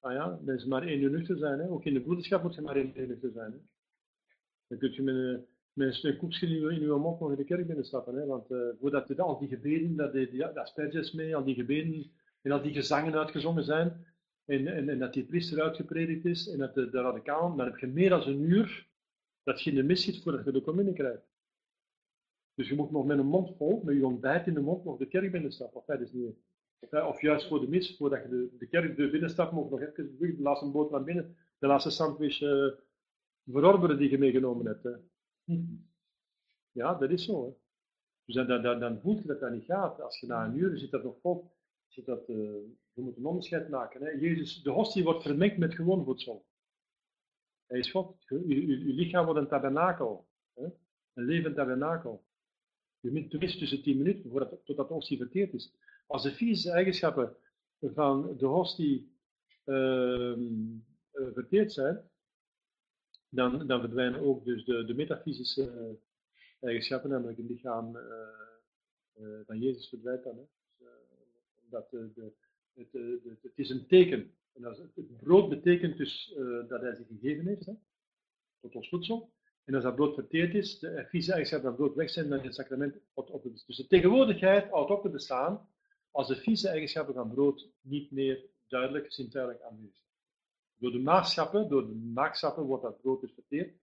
Ah ja, dan is maar één uur nuchter zijn. Hè. Ook in de broederschap moet je maar één uur nuchter zijn. Hè. Dan kun je met een, met koekje in, in uw mond nog in de kerk binnenstappen. Hè. Want voordat je al die gebeden, dat, die, die, dat mee, al die gebeden en al die gezangen uitgezongen zijn, en, en, en dat die priester uitgepredikt is en dat de, de radicaal, dan heb je meer dan een uur dat je in de mis zit voordat je de communie krijgt. Dus je moet nog met een mond vol, met je ontbijt in de mond, nog de kerk binnenstappen. Of, is niet, of, of juist voor de mis, voordat je de, de kerk de binnenstapt, nog even de laatste boot naar binnen, de laatste sandwich verorberen die je meegenomen hebt. Hè. Ja, dat is zo. Hè. Dus dan, dan, voelt je dat dat niet gaat. Als je na een uur zit dat nog vol, zit dat, uh, je een onderscheid maken. Hè. Jezus, de hostie wordt vermengd met gewoon voedsel. Hij is God. Je, lichaam wordt een tabernakel. Hè? Een levend tabernakel. Je moet tenminste tussen 10 minuten voordat, totdat de hostie verteerd is. Als de fysische eigenschappen van de hostie uh, verteerd zijn, dan, verdwijnen ook dus de, de metafysische eigenschappen, namelijk het lichaam uh, van Jezus verdwijnt dan. Dus, omdat de, de, het, het, is een teken. En dat het brood betekent dus dat hij zich gegeven heeft, hè, tot ons voedsel. En als dat brood verteerd is, de fysische eigenschappen van brood weg zijn, dan is het sacrament op, op Dus de tegenwoordigheid houdt op te bestaan als de fysische eigenschappen van brood niet meer duidelijk, zintuigelijk aanwezig. Door de maagschappen, door de maagschappen wordt dat brood verteerd.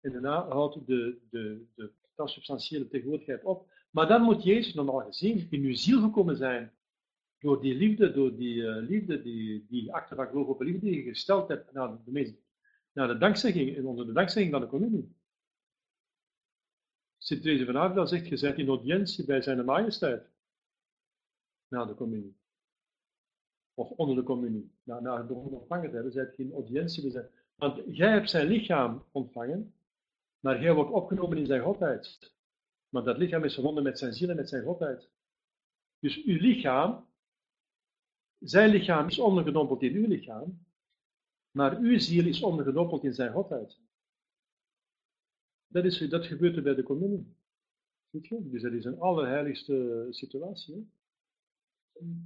En daarna houdt de, de, de transsubstantiële tegenwoordigheid op. Maar dan moet Jezus normaal gezien in uw ziel gekomen zijn. Door die liefde, door die uh, liefde, die, die acte van geloof op liefde die je gesteld hebt naar de, naar de dankzegging, onder de dankzegging van de communie. Sint Therese van Avila zegt, je bent in audiëntie bij zijn majesteit. Na de communie. Of onder de communie. Na, na het begon ontvangen te hebben, zijt je in audiëntie zijn. Want jij hebt zijn lichaam ontvangen, maar jij wordt opgenomen in zijn godheid. Maar dat lichaam is verbonden met zijn ziel en met zijn godheid. Dus uw lichaam, zijn lichaam is ondergedompeld in uw lichaam, maar uw ziel is ondergedompeld in zijn godheid. Dat, is, dat gebeurt er bij de communie. Dus dat is een allerheiligste situatie.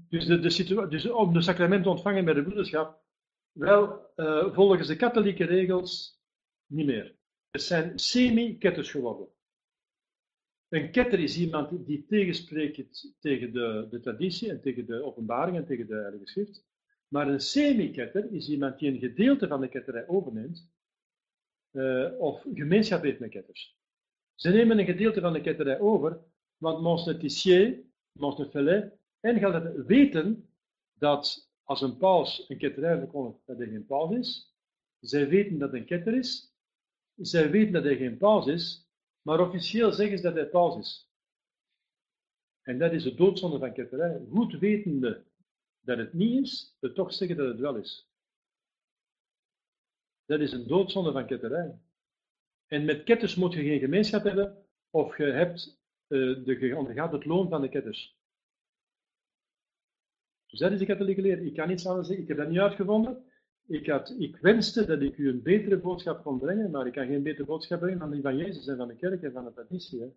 Dus, de, de dus om de sacrament te ontvangen bij de broederschap, wel uh, volgens de katholieke regels niet meer. Het zijn semi-ketters geworden. Een ketter is iemand die tegenspreekt tegen de, de traditie en tegen de openbaring en tegen de Heilige Schrift. Maar een semi-ketter is iemand die een gedeelte van de ketterij overneemt uh, of gemeenschap heeft met ketters. Ze nemen een gedeelte van de ketterij over, want Monseigneur Tissier, Fellet en Gelder weten dat als een paus een ketterij verkondigt dat hij geen paus is, zij weten dat hij een ketter is, zij weten dat hij geen paus is, maar officieel zeggen ze dat hij paus is. En dat is de doodzonde van ketterij. Goed wetende dat het niet is, er toch zeggen dat het wel is. Dat is een doodzonde van ketterij. En met ketters moet je geen gemeenschap hebben, of je, hebt, uh, de, het loon van de ketters. Dus dat is de katholieke leer. Ik kan niets anders zeggen, ik heb dat niet uitgevonden. Ik, had, ik wenste dat ik u een betere boodschap kon brengen, maar ik kan geen betere boodschap brengen dan die van Jezus en van de kerk en van de traditie.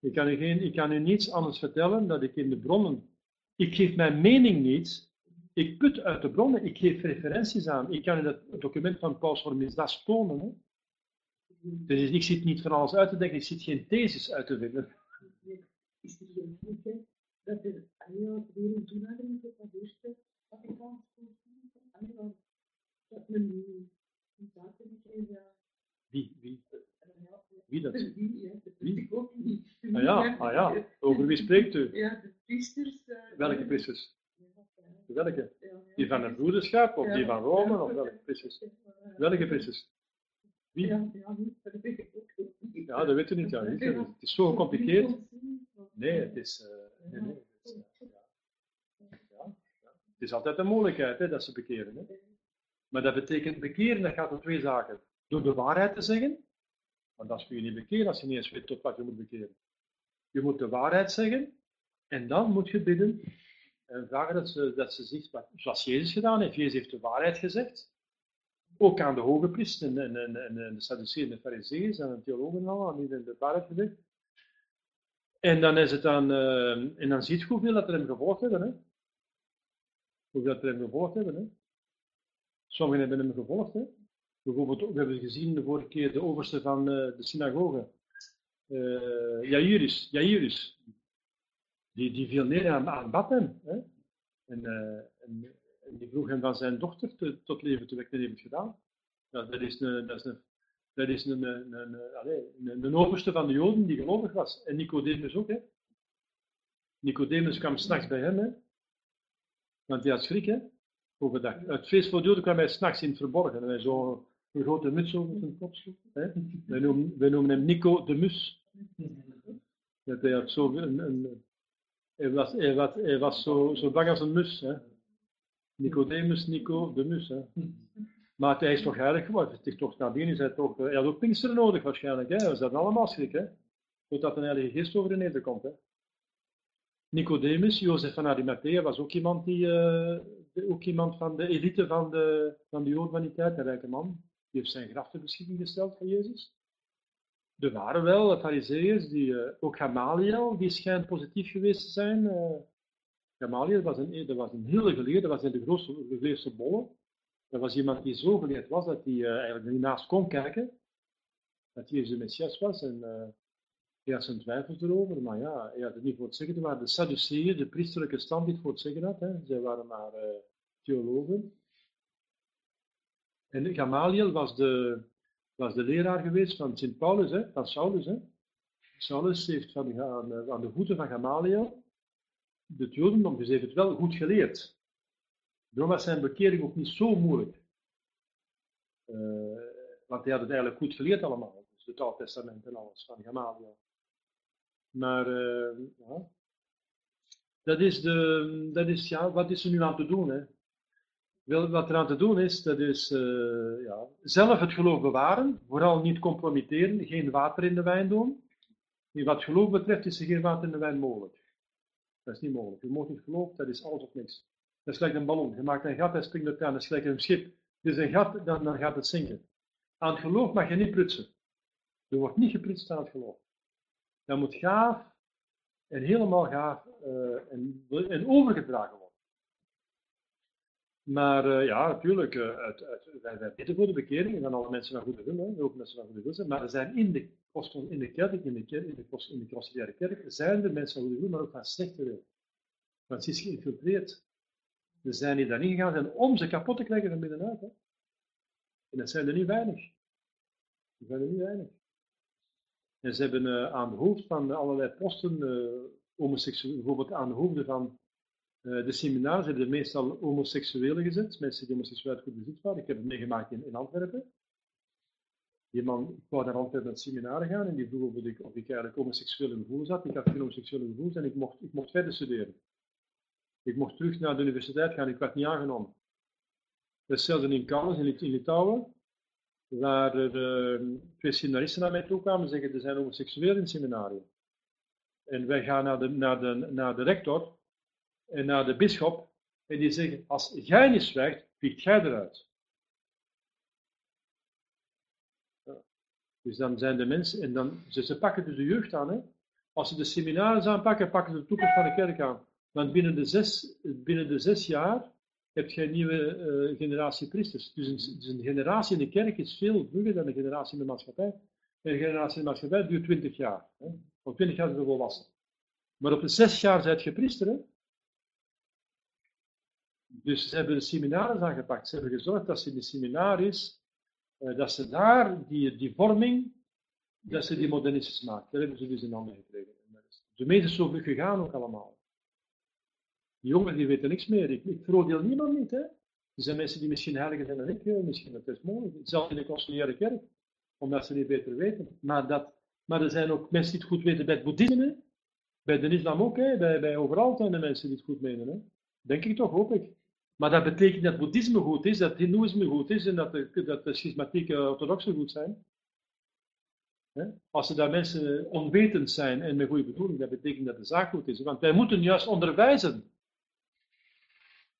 Ik, kan u geen, ik kan u niets anders vertellen dat ik in de bronnen. Ik geef mijn mening niet, ik put uit de bronnen, ik geef referenties aan. Ik kan in het document van Paus Formisdas tonen. Hè. Dus ik zit niet van alles uit te denken, ik zit geen thesis uit te vinden. Is er geen dat er weer een toenadering tot dat eerste Vaticaans dat men een zaken Wie? Wie? Wie dat? Wie? Wie? Ah ja, ah ja, over wie spreekt u? Ja, de priesters. Welke priesters? Welke? Die van het broederschap of die van Rome of welke priesters? Welke priesters? Wie? Ja, dat weet u niet. Ja. Het is zo gecompliceerd. Nee, het is. Uh, nee, nee, het is, ja. Het is altijd een mogelijkheid hè, dat ze bekeren. Hè. Maar dat betekent bekeren, dat gaat om twee zaken. Door de waarheid te zeggen, want dat kun je niet bekeren als je niet eens weet tot wat je moet bekeren. Je moet de waarheid zeggen en dan moet je bidden en vragen dat ze, dat ze zegt, zoals Jezus gedaan heeft. Jezus heeft de waarheid gezegd. Ook aan de hoge priesters en, en, en, en de Sadduceeën en de Fariseeën en de theologen al, aan iedereen de waarheid gezegd. En dan is het dan, uh, en dan ziet je hoeveel dat er hem gevolgd hebben. Hè? Hoeveel dat er hem gevolgd hebben. Hè? Sommigen hebben hem gevolgd. Hè? Bijvoorbeeld, we hebben gezien de vorige keer de overste van uh, de synagoge. Uh, Jairus, Jairus. Die, die viel neer aan, aan Hè? En, uh, en, en, die vroeg hem van zijn dochter te, tot leven te wekken en heeft gedaan. Dat is een, dat is een, dat is een, een, overste van de Joden die gelovig was. En Nicodemus ook. Hè. Nicodemus kwam s'nachts bij hem, hè. want hij had schrik. Hè, overdag. Het feest voor de Joden kwam hij s'nachts in het verborgen. En hij zo een grote muts over zijn kop sloeg. Wij, noemen, wij noemen hem Nico de Mus. Hij had zo een, een was, was, was zo, zo bang als een mus. Hè. Nicodemus, Nico de Mus. Hè. Maar hij is toch heilig geworden. Het is toch nadien is hij toch. Hij had ook Pinkster nodig waarschijnlijk. Hè. We zaten allemaal schrik. Hè. Totdat een heilige geest over de nederkomt. Hè. Nicodemus, Jozef van Arimathea, was ook iemand, die, uh, ook iemand van de elite van de, van de Joden van die tijd, een rijke man. Die heeft zijn graf ter beschikking gesteld voor Jezus. Er waren wel fariseeërs, die, uh, ook Gamaliel, die schijnt positief geweest te zijn. Uh, Gamaliel was een, was een hele geleerde, dat was een de grootste geleerdste bolle. Dat was iemand die zo geleerd was dat hij uh, eigenlijk niet naast kon kijken. Dat Jezus de Messias was. En hij had zijn twijfels erover, maar ja, hij had het niet voor het zeggen. Waren de Sadduceeën, de priesterlijke stand die voor het zeggen had. Hè. Zij waren maar theologen. En Gamaliel was de, was de leraar geweest van Sint Paulus, hè, van Saulus. Hè. Saulus heeft van, aan, aan de voeten van Gamaliel het Jodendom, dus heeft het wel goed geleerd. Daarom was zijn bekering ook niet zo moeilijk. Uh, want hij had het eigenlijk goed geleerd allemaal. Dus het Oude Testament en alles van Gamaliel. Maar uh, ja. dat is, de, dat is ja, wat is er nu aan te doen? Hè? Wat er aan te doen is, dat is uh, ja, zelf het geloof bewaren, vooral niet compromitteren, geen water in de wijn doen. Wat geloof betreft is er geen water in de wijn mogelijk. Dat is niet mogelijk. Je moet niet geloven, dat is alles of niks. Dat is gelijk een ballon. Je maakt een gat en springt het aan. Dat is gelijk een schip. Is een gat, dan, dan gaat het zinken. Aan het geloof mag je niet prutsen. Er wordt niet geprutst aan het geloof. Dat moet gaaf en helemaal gaaf uh, en, en overgedragen worden. Maar uh, ja, natuurlijk, uit, wij, wij bidden voor de bekering en dan alle mensen van goede wil, ook mensen van goede wil. Maar er zijn in de, in de kerk, in de, kerk, in de, in de kerk, zijn er mensen van goede wil, maar ook van slechte wil. Want ze is geïnfiltreerd. Er zijn die daarin gegaan zijn om ze kapot te krijgen van binnenuit. Hè. En dat zijn er niet weinig. Dat zijn er niet weinig. En ze hebben uh, aan de hoofd van allerlei posten, homoseksueel, bijvoorbeeld aan de hoofden van uh, de seminars hebben meestal homoseksuelen gezet, mensen die homoseksueel goed bezit waren. Ik heb het meegemaakt in, Antwerpen. Die man, ik wou naar Antwerpen naar gaan en die vroeg of ik, of ik eigenlijk homoseksuele gevoelens had. Ik had geen homoseksuele gevoelens en ik mocht, ik mocht verder studeren. Ik mocht terug naar de universiteit gaan, ik werd niet aangenomen. Hetzelfde in Kaunas, in, in Litouwen, waar er uh, twee seminaristen naar mij toe kwamen en zeggen, er zijn homoseksuelen in het seminarium. En wij gaan naar de, naar de, naar de rector en naar de bisschop en die zeggen, als jij niet zwijgt, vliegt jij eruit. Dus dan zijn de mensen, en dan, ze, ze pakken dus de jeugd aan. Hè. Als ze de seminaries aanpakken, pakken ze de toekomst van de kerk aan. Want binnen de zes, binnen de zes jaar heb je een nieuwe uh, generatie priesters. Dus een, dus een, generatie in de kerk is veel vroeger dan een generatie in de maatschappij. En een generatie in de maatschappij duurt twintig jaar. Hè. Op twintig jaar zijn we volwassen. Maar op de zes jaar zijt je priester. Hè. Dus ze hebben de seminaries aangepakt. Ze hebben gezorgd dat ze in de seminaries, uh, dat ze daar die, die vorming, dat ze die modernistisch maken. Dat hebben ze dus in handen gekregen. De meeste is zo gegaan ook allemaal. Jongeren die weten niks meer. Ik, ik veroordeel niemand niet. Hè. Er zijn mensen die misschien heiliger zijn dan ik, misschien dat is mogelijk. Zelfs in de conciliaire kerk, omdat ze niet beter weten. Maar, dat, maar er zijn ook mensen die het goed weten bij het boeddhisme. Bij de islam ook, hè. Bij, bij overal zijn er mensen die het goed menen. Hè. Denk ik toch, hoop ik. Maar dat betekent dat boeddhisme goed is, dat hindoeïsme goed is en dat de, dat de schismatieke orthodoxen goed zijn. Als er daar mensen onwetend zijn en met goede bedoeling, dat betekent dat de zaak goed is. Want wij moeten juist onderwijzen.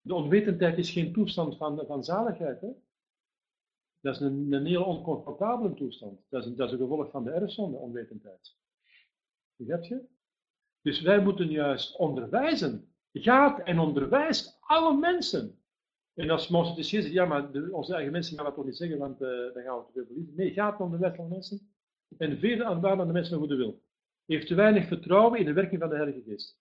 De onwetendheid is geen toestand van, van zaligheid. Hè? Dat is een, een heel oncomfortabele toestand. Dat is, een, dat is een gevolg van de erfzonde, onwetendheid. Begrijp je? Dus wij moeten juist onderwijzen gaat en onderwijst alle mensen. En als Mozes zegt, ja, maar de, onze eigen mensen gaan dat toch niet zeggen, want uh, dan gaan we te veel verliezen. Nee, gaat onderwijst alle mensen. En vele aan de mensen van goede wil. Heeft te weinig vertrouwen in de werking van de Heilige Geest.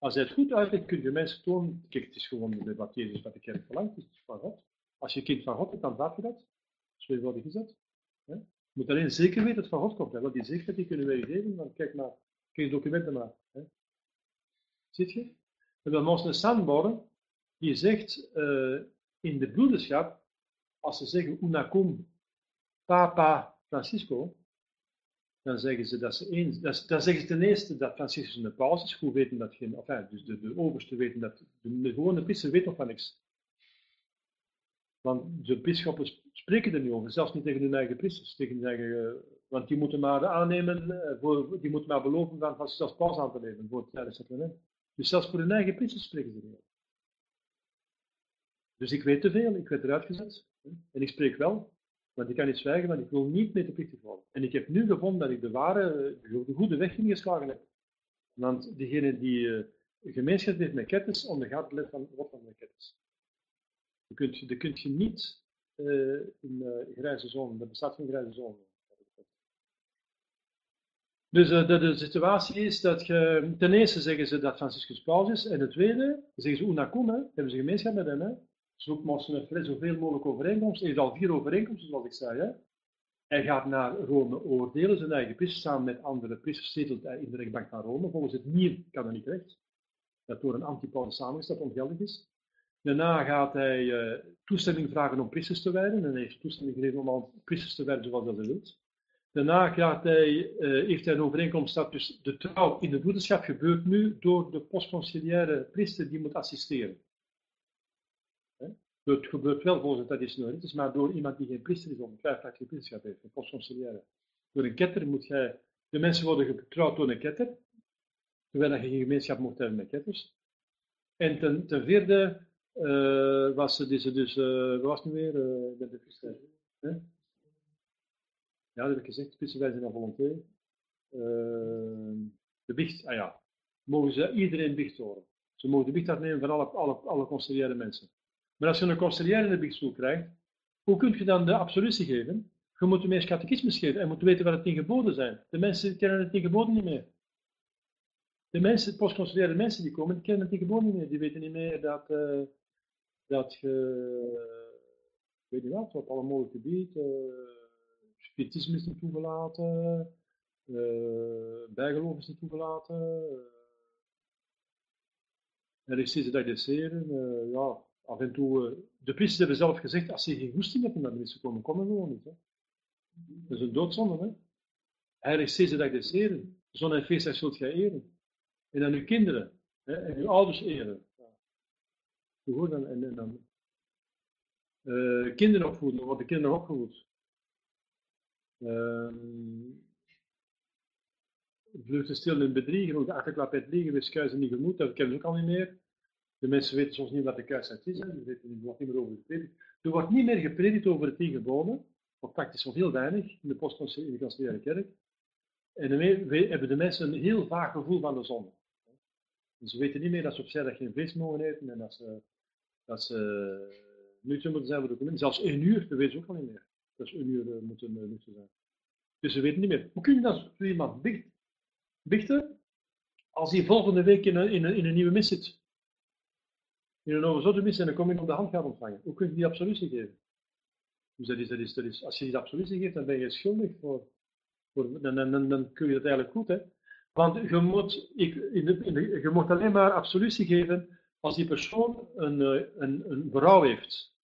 Als hij het goed uitlegt, kun je mensen tonen, kijk, het is gewoon wat Jezus wat de kerk verlangt, het is van God. Als je kind van God bent, dan vraag je dat. Tweevoudig is dat. Je moet alleen zeker weten dat het van God komt. Hè? Want die zekerheid die kunnen wij je geven, dan kijk maar, kijk documenten maar. Hè? Je? We hebben ons een sandborden die zegt uh, in de broederschap, als ze zeggen unacum papa Francisco, dan zeggen ze dat ze eens, dat, dan zeggen ze ten eerste dat Franciscus een paus is, goed weten dat geen, dus de, de overste weten dat, de, gewone priester weet nog van niks. Want de bisschoppen spreken er niet over, zelfs niet tegen hun eigen priesters, tegen hun uh, want die moeten maar aannemen, voor, die moeten maar beloven van als paus aan te nemen voor het tweede sacrament. Dus zelfs voor hun eigen priesters spreken ze er niet over. Dus ik weet te veel, ik werd eruit gezet. En ik spreek wel, want ik kan niet zwijgen, want ik wil niet medeplichtig worden. En ik heb nu gevonden dat ik de ware, de goede weg ingeslagen heb. Want degene die uh, gemeenschap heeft met ketters, ondergaat het van wat van de ketters. Dat kunt je, je niet uh, in uh, grijze zone, er bestaat geen grijze zone. Dus de, de, situatie is dat je, ten eerste zeggen ze dat Franciscus Paus is, en ten tweede zeggen ze unacum, hebben ze gemeenschap met hem. Hè? Zoekt Monseigneur zoveel mogelijk overeenkomsten. Hij heeft al vier overeenkomsten, zoals ik zei. Hè. Hij gaat naar Rome oordelen, zijn eigen priester, samen met andere priesters, zetelt hij in de rechtbank van Rome. Volgens het hij niet recht, dat door een antipode samengesteld ongeldig is. Daarna gaat hij uh, toestemming vragen om priesters te wijden, en hij heeft toestemming gegeven om al priesters te wijden zoals hij wil. Daarna gaat hij, uh, heeft hij een overeenkomst dat dus de trouw in de broederschap gebeurt nu door de postconciliaire priester die moet assisteren. Het gebeurt wel volgens het traditioneel is maar door iemand die geen priester is, of een twijfelachtige priesterschap heeft, een postconciliaire. Door een ketter moet jij, de mensen worden getrouwd door een ketter, terwijl je geen gemeenschap mocht hebben met ketters. En ten, vierde uh, was ze dus, dus uh, was nu weer, uh, de priester? Ja, dat heb ik gezegd, priesters zijn een volonté. de biecht, ah ja, mogen ze iedereen biecht horen. Ze mogen de biecht afnemen van alle, alle, alle mensen. Maar als je een conciliaire in de biechtstoel krijgt, hoe kun je dan de absolutie geven? Je moet hem eerst catechismus geven en moet weten wat het tien geboden zijn. De mensen kennen het tien geboden niet meer. De mensen, postconciliaire mensen die komen, die kennen het tien geboden niet meer. Die weten niet meer dat, uh, dat je, weet je wat, op alle mogelijke gebieden, uh, spiritisme is niet toegelaten, uh, bijgeloof is niet toegelaten, uh, er is steeds dat je ja, af en toe, uh, de priesters hebben zelf gezegd, als je geen goesting hebt om naar de mis te komen, kom gewoon niet. Hè. Dat is een doodzonde. Hè. Heilig steeds dag des Heren. Zon en feestdag zult gij eren. En dan uw kinderen hè, en uw ouders eren. Ja. dan, en, en dan uh, kinderen opvoeden, worden kinderen opgevoed. Uh, vluchten stil in bedriegen, ook de achterklap het liegen, we skuizen niet gemoed, dat kennen ze ook al niet meer. De mensen weten soms niet wat de kuisheid is, hè. weten niet, wordt niet meer over gepredikt. Er wordt niet meer gepredikt over de tien geboden, of praktisch nog heel weinig in de postconciliaire kerk. En daarmee hebben de mensen een heel vaag gevoel van de zonde. ze weten niet meer dat ze op zijdag geen vis mogen eten en dat ze, dat ze nuchter moeten zijn voor de communie. Zelfs één uur, dat weten ze ook al niet meer. Dat ze één uur uh, moeten uh, nuchter zijn. Dus ze weten niet meer. Hoe kun je dan voor iemand bichten als hij volgende week in een, in een, in een nieuwe mis zit? In een overzotte en dan kom je op de hand gaat ontvangen. Hoe kun je die absolutie geven? Dus dat is, dat dat als je die absolutie geeft, dan ben je schuldig voor, voor dan, dan, kun je het eigenlijk goed. Hè? Want je moet, ik, in de, in de, je moet alleen maar absolutie geven als die persoon een, eh, een, een berouw heeft.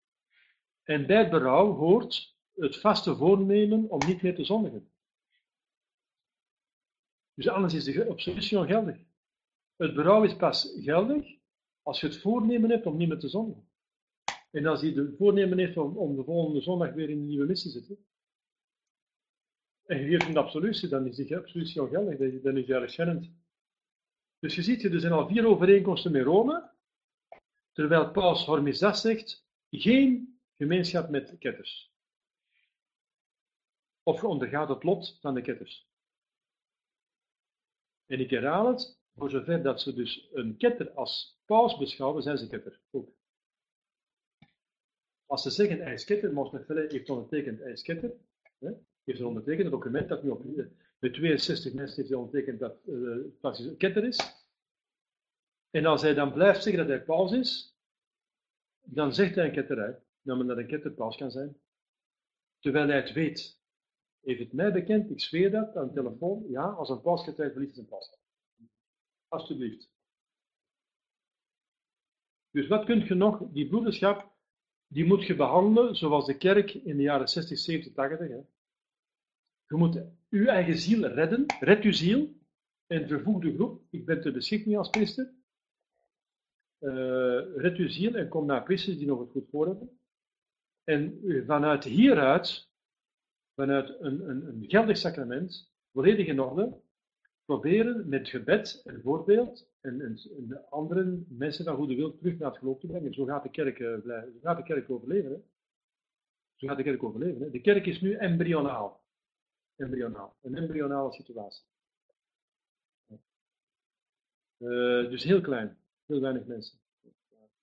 En bij het berouw hoort het vaste voornemen om niet meer te zondigen. Dus anders is de absolutie ongeldig. Het berouw is pas geldig als je het voornemen hebt om niet meer te zondigen. En als hij de voornemen heeft om, de volgende zondag weer in de nieuwe mis te zitten. En je geeft een absolutie, dan is die absolutie al geldig, dan is hij erkennend. Dus je ziet, er zijn al vier overeenkomsten met Rome, terwijl Paus Hormizdas zegt, geen gemeenschap met ketters. Of je ondergaat het lot van de ketters. En ik herhaal het, voor zover dat ze dus een ketter als paus beschouwen, zijn ze ketter. Ook. Als ze zeggen ijsketter, Monsnefelle heeft ondertekend ijsketter, hè, heeft ze ondertekend een document dat nu op met 62 mensen heeft hij ondertekend dat uh, ketter is. En als hij dan blijft zeggen dat hij paus is, dan zegt hij een ketterij, namelijk dat een ketter paus kan zijn, terwijl hij het weet. Heeft het mij bekend, ik zweer dat aan de telefoon, ja, als een paus getijdt, verliest is een paus. Alsjeblieft. Dus wat kun je nog, die broederschap, die moet je behandelen zoals de kerk in de jaren 60, 70, 80. Hè. Je moet uw eigen ziel redden, red uw ziel, en vervoeg de groep, ik ben te beschikking als priester. Uh, red uw ziel en kom naar priesters die nog het goed voor hebben. En vanuit hieruit, vanuit een, een, een geldig sacrament, volledig in orde, proberen met gebed en voorbeeld en, en andere mensen van goede wil terug naar het geloof te brengen. Zo gaat de kerk, uh, blijven, zo gaat de kerk overleven. Zo gaat de kerk overleven. De kerk is nu embryonaal. Embryonaal. Een embryonale situatie. Uh, dus heel klein. Heel weinig mensen.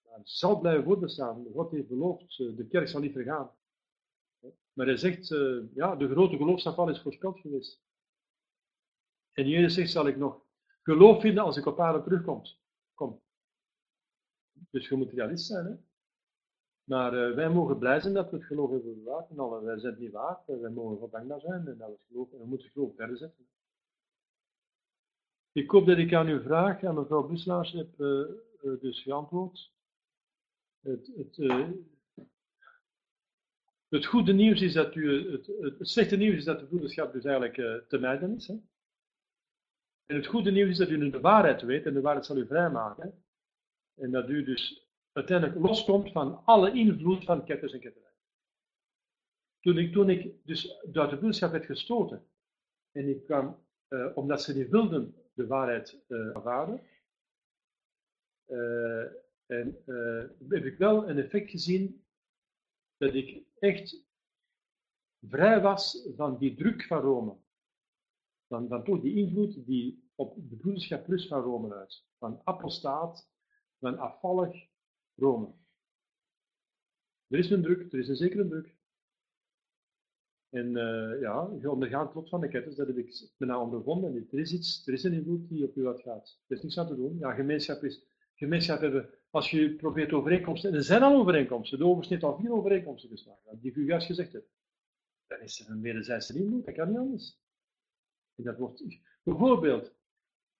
Maar het zal blijven voortbestaan. God heeft beloofd, uh, de kerk zal niet vergaan. Maar hij zegt, ja, de grote geloofsafval is voorspeld geweest. En Jezus zegt, zal ik nog geloof vinden als ik op aarde terugkom. Kom. Dus je moet realist zijn. Hè? Maar uh, wij mogen blij zijn dat we het geloof hebben bewaard. En alle, wij zijn het niet waard. Wij mogen God dankbaar zijn en dat we geloof, en we moeten geloof verder zetten. Ik hoop dat ik aan uw vraag, aan mevrouw Buslaars, heb dus geantwoord. Het, het, het, goede nieuws is dat u, het, het, slechte nieuws is dat de broederschap dus eigenlijk te mijden is. Hè? En het goede nieuws is dat u nu de waarheid weet en de waarheid zal u vrijmaken. En dat u dus uiteindelijk loskomt van alle invloed van ketters en ketterij. Toen ik, toen ik dus uit de boodschap werd gestoten en ik kwam, uh, omdat ze niet wilden de waarheid uh, ervaren, uh, en heb ik wel een effect gezien dat ik echt vrij was van die druk van Rome dan, dan toch die invloed die op de broederschap plus van Rome uit. Van apostaat, van afvallig Rome. Er is een druk, er is een zekere druk. En uh, ja, je ondergaat het van de ketters, dat heb ik bijna ondervonden. Er is iets, er is een invloed die op u uitgaat. Er is niks aan te doen. Ja, gemeenschap is, gemeenschap hebben, als je probeert overeenkomsten, en er zijn al overeenkomsten, de overste heeft al vier overeenkomsten geslagen, die ik juist gezegd heb. Dan is er een wederzijdse invloed, dat kan niet anders. Dat wordt, bijvoorbeeld,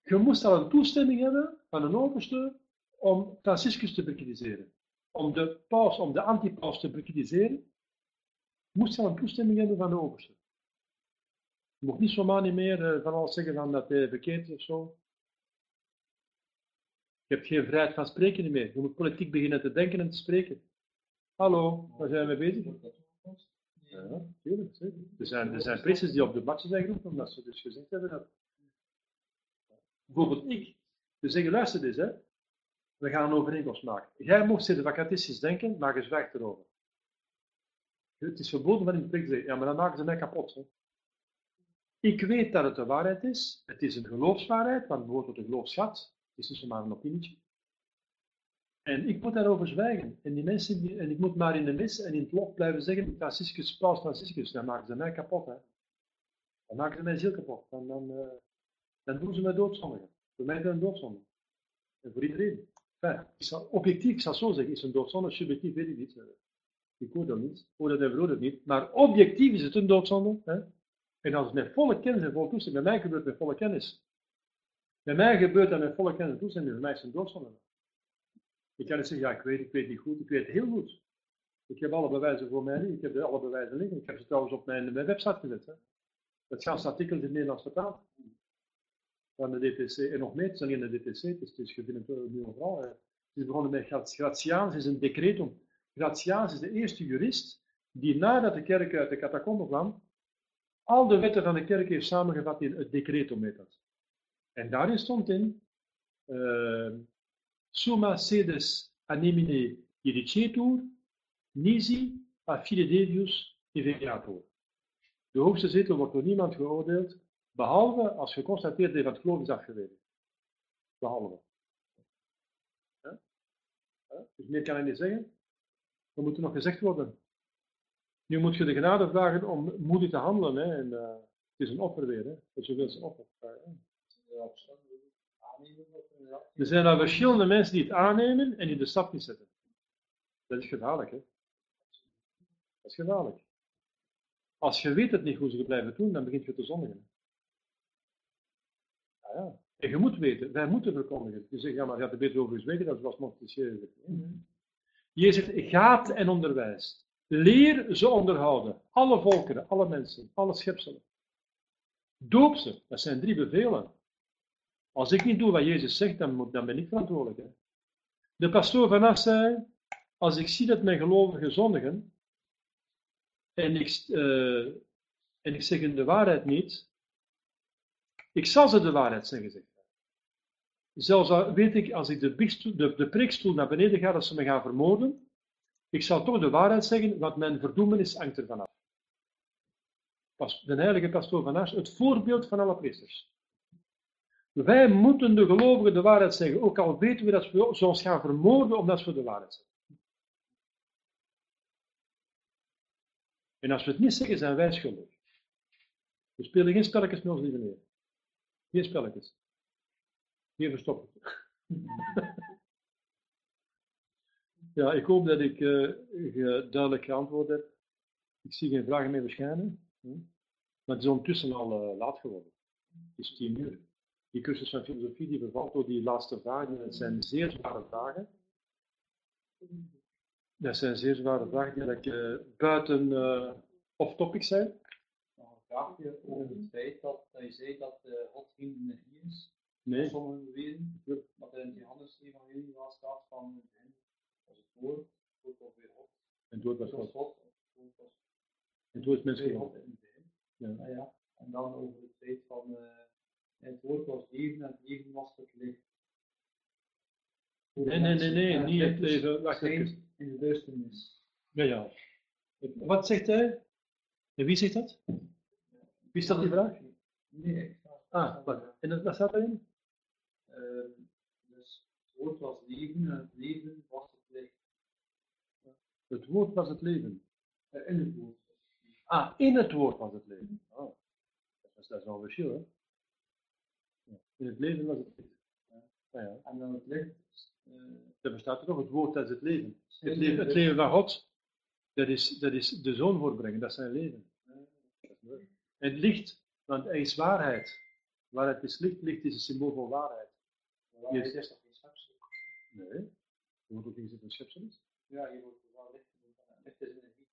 je moest al een toestemming hebben van een overste om Franciscus te bekritiseren. Om de paus, om de antipaus te bekritiseren, moest je al een toestemming hebben van de overste. Je mocht niet zomaar niet meer uh, van alles zeggen van dat hij verkeerd is of zo. Je hebt geen vrijheid van spreken meer. Je moet politiek beginnen te denken en te spreken. Hallo, waar zijn we bezig? Ja. Er zijn, er zijn priesters die op de matje zijn geroepen, omdat ze dus gezegd hebben dat. Bijvoorbeeld ik. Dus zeggen, luister eens, hè. we gaan een overeenkomst maken. Jij mocht zitten vacatistisch denken, maar je zwijgt erover. Het is verboden van in de te zeggen, ja, maar dan maken ze mij kapot. Hè. Ik weet dat het de waarheid is. Het is een geloofswaarheid, want het behoort tot een geloofschat. Het is dus maar een opinietje. En ik moet daarover zwijgen. En die mensen, die, en ik moet maar in de mis en in het lof blijven zeggen, Franciscus, Paus Franciscus, dan maken ze mij kapot. Hè. Dan maken ze mij ziel kapot. Dan, dan, uh, dan doen ze mij doodzondigen. Voor mij is dat een doodzonde. En voor iedereen. Objectief, ik zal zo zeggen, is een doodzonde, subjectief weet ik niet. Ik hoor dat niet, hoor dat en het niet. Maar objectief is het een doodzonde. Hè. En als het met volle kennis en volle toestemming, bij mij gebeurt het met volle kennis. Bij mij gebeurt dat met volle kennis en toestemming, bij mij is het een doodzonde. Ik kan niet zeggen, ja, ik weet, ik weet niet goed, ik weet heel goed. Ik heb alle bewijzen voor mij Ik heb alle bewijzen liggen. Ik heb ze trouwens op mijn, mijn website gezet. Hè. Het ganse artikel is in het Nederlands vertaald. Van de DTC. En nog meer, het is in de DTC, het is, is je vindt nu overal. Het is begonnen met Gratiaans, is een decretum. Gratiaans is de eerste jurist die nadat de kerk uit de catacomben kwam, al de wetten van de kerk heeft samengevat in het decretum. En daarin stond in, uh, summa sedes anemine iricetur, nisi a fide devius evigator. De hoogste zetel wordt door niemand geoordeeld, behalve als geconstateerd heeft dat het geloof is afgewezen. Behalve. Dus meer kan ik niet zeggen. Er moet nog gezegd worden. Nu moet je de genade vragen om moedig te handelen. Hè? En, uh, het is een offer weer. Hè? Dat is zoveel een offer. Dat. Er zijn dan verschillende mensen die het aannemen en die de stap niet zetten. Dat is gevaarlijk, hè? Dat is gevaarlijk. Als je weet het niet hoe ze blijven doen, dan begint je te zondigen. Ja. En je moet weten, wij moeten verkondigen. Je zegt, ja, maar je had er beter over gezwegen, dat was Montesquieu. gezegd. Nee, nee. Je zegt, gaat en onderwijst. Leer ze onderhouden. Alle volkeren, alle mensen, alle schepselen. Doop ze. Dat zijn drie bevelen. Als ik niet doe wat Jezus zegt, dan, moet, dan ben ik verantwoordelijk. Hè. De pastoor van Ars zei, als ik zie dat mijn gelovigen zondigen, en ik, eh, en ik zeg hun de waarheid niet, ik zal ze de waarheid zeggen, zegt hij. Zelfs al weet ik, als ik de, de, de preekstoel naar beneden ga, dat ze me gaan vermoorden, ik zal toch de waarheid zeggen, want mijn verdoemenis hangt er vanaf. Pas, de heilige pastoor van Ars, het voorbeeld van alle priesters. Wij moeten de gelovigen de waarheid zeggen, ook al weten we dat we ze ons gaan vermoorden omdat we de waarheid zeggen. En als we het niet zeggen, zijn wij schuldig. We spelen geen spelletjes met ons lieve Geen spelletjes. Geen verstoppen. ja, ik hoop dat ik ge- duidelijk geantwoord heb. Ik zie geen vragen meer verschijnen. Hm? Maar het is ondertussen al eh, laat geworden. Het is tien uur. Die cursus van filosofie die bevalt door die laatste vragen. Het zijn zeer zware vragen. Dat zijn zeer zware vragen die eh, buiten off-topic zijn. Vraagje over het feit dat, dat je zei dat eh, God geen energie is. Nee. Sommigen beweren dat er in het Johannes-evangelie wel staat van in het was het woord, het woord was weer God, En het was God. God, het woord was En dood is het. Ja. Nou ja, en dan over het feit van eh, het woord was leven en het leven was het licht. Nee, nee, nee, nee, niet het is leven. Wacht even. in de duisternis. Ja, ja. Wat zegt hij? En wie zegt dat? Wie stelt die vraag? Nee, ik ga- Ah, wat? En dat- wat staat erin? Ehm, dus het woord was leven en het leven was het licht. Het woord was het leven. Eh, in het woord. Ah, in het woord was het leven. Ah, dat is, dat is wel een verschil, hè? Ja. In het leven was het licht. Ja, ja. En dan het licht. eh, Er bestaat er nog het woord, dat is het leven. Het leven van God, dat is, dat is de zoon voorbrengen, dat is zijn leven. Dat is mooi. En het licht, want hij is waarheid. Waarheid is licht, licht is een symbool van waarheid. Waarheid is toch geen schepsel? Nee, er wordt ook niet het schepsel is. Ja, je wordt er wel licht Licht is energie.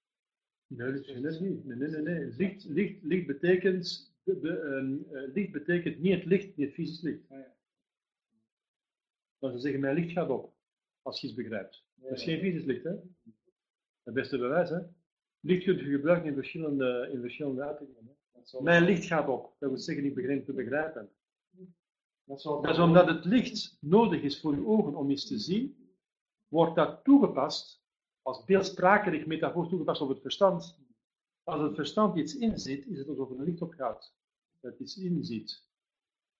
Nee, dat is niet. Nee, nee, nee. nee. Licht, licht, licht, betekent, ehm, eh, licht betekent niet het licht, niet het fysisch licht. Ah, ja. Want ze zeggen, mijn licht gaat op, als je iets begrijpt. Dat is geen fysisch licht, hè? Het beste bewijs, hè? Licht kun je gebruiken in verschillende, in verschillende uitingen. Hè? Dat Mijn licht gaat op, dat wil zeggen, ik begin te begrijpen. Dat Dat is omdat het licht nodig is voor je ogen om iets te zien, wordt dat toegepast, als beeldsprakelijk metafoor toegepast op het verstand. Als het verstand iets inziet, is het alsof er een licht opgaat. Dat het iets inziet.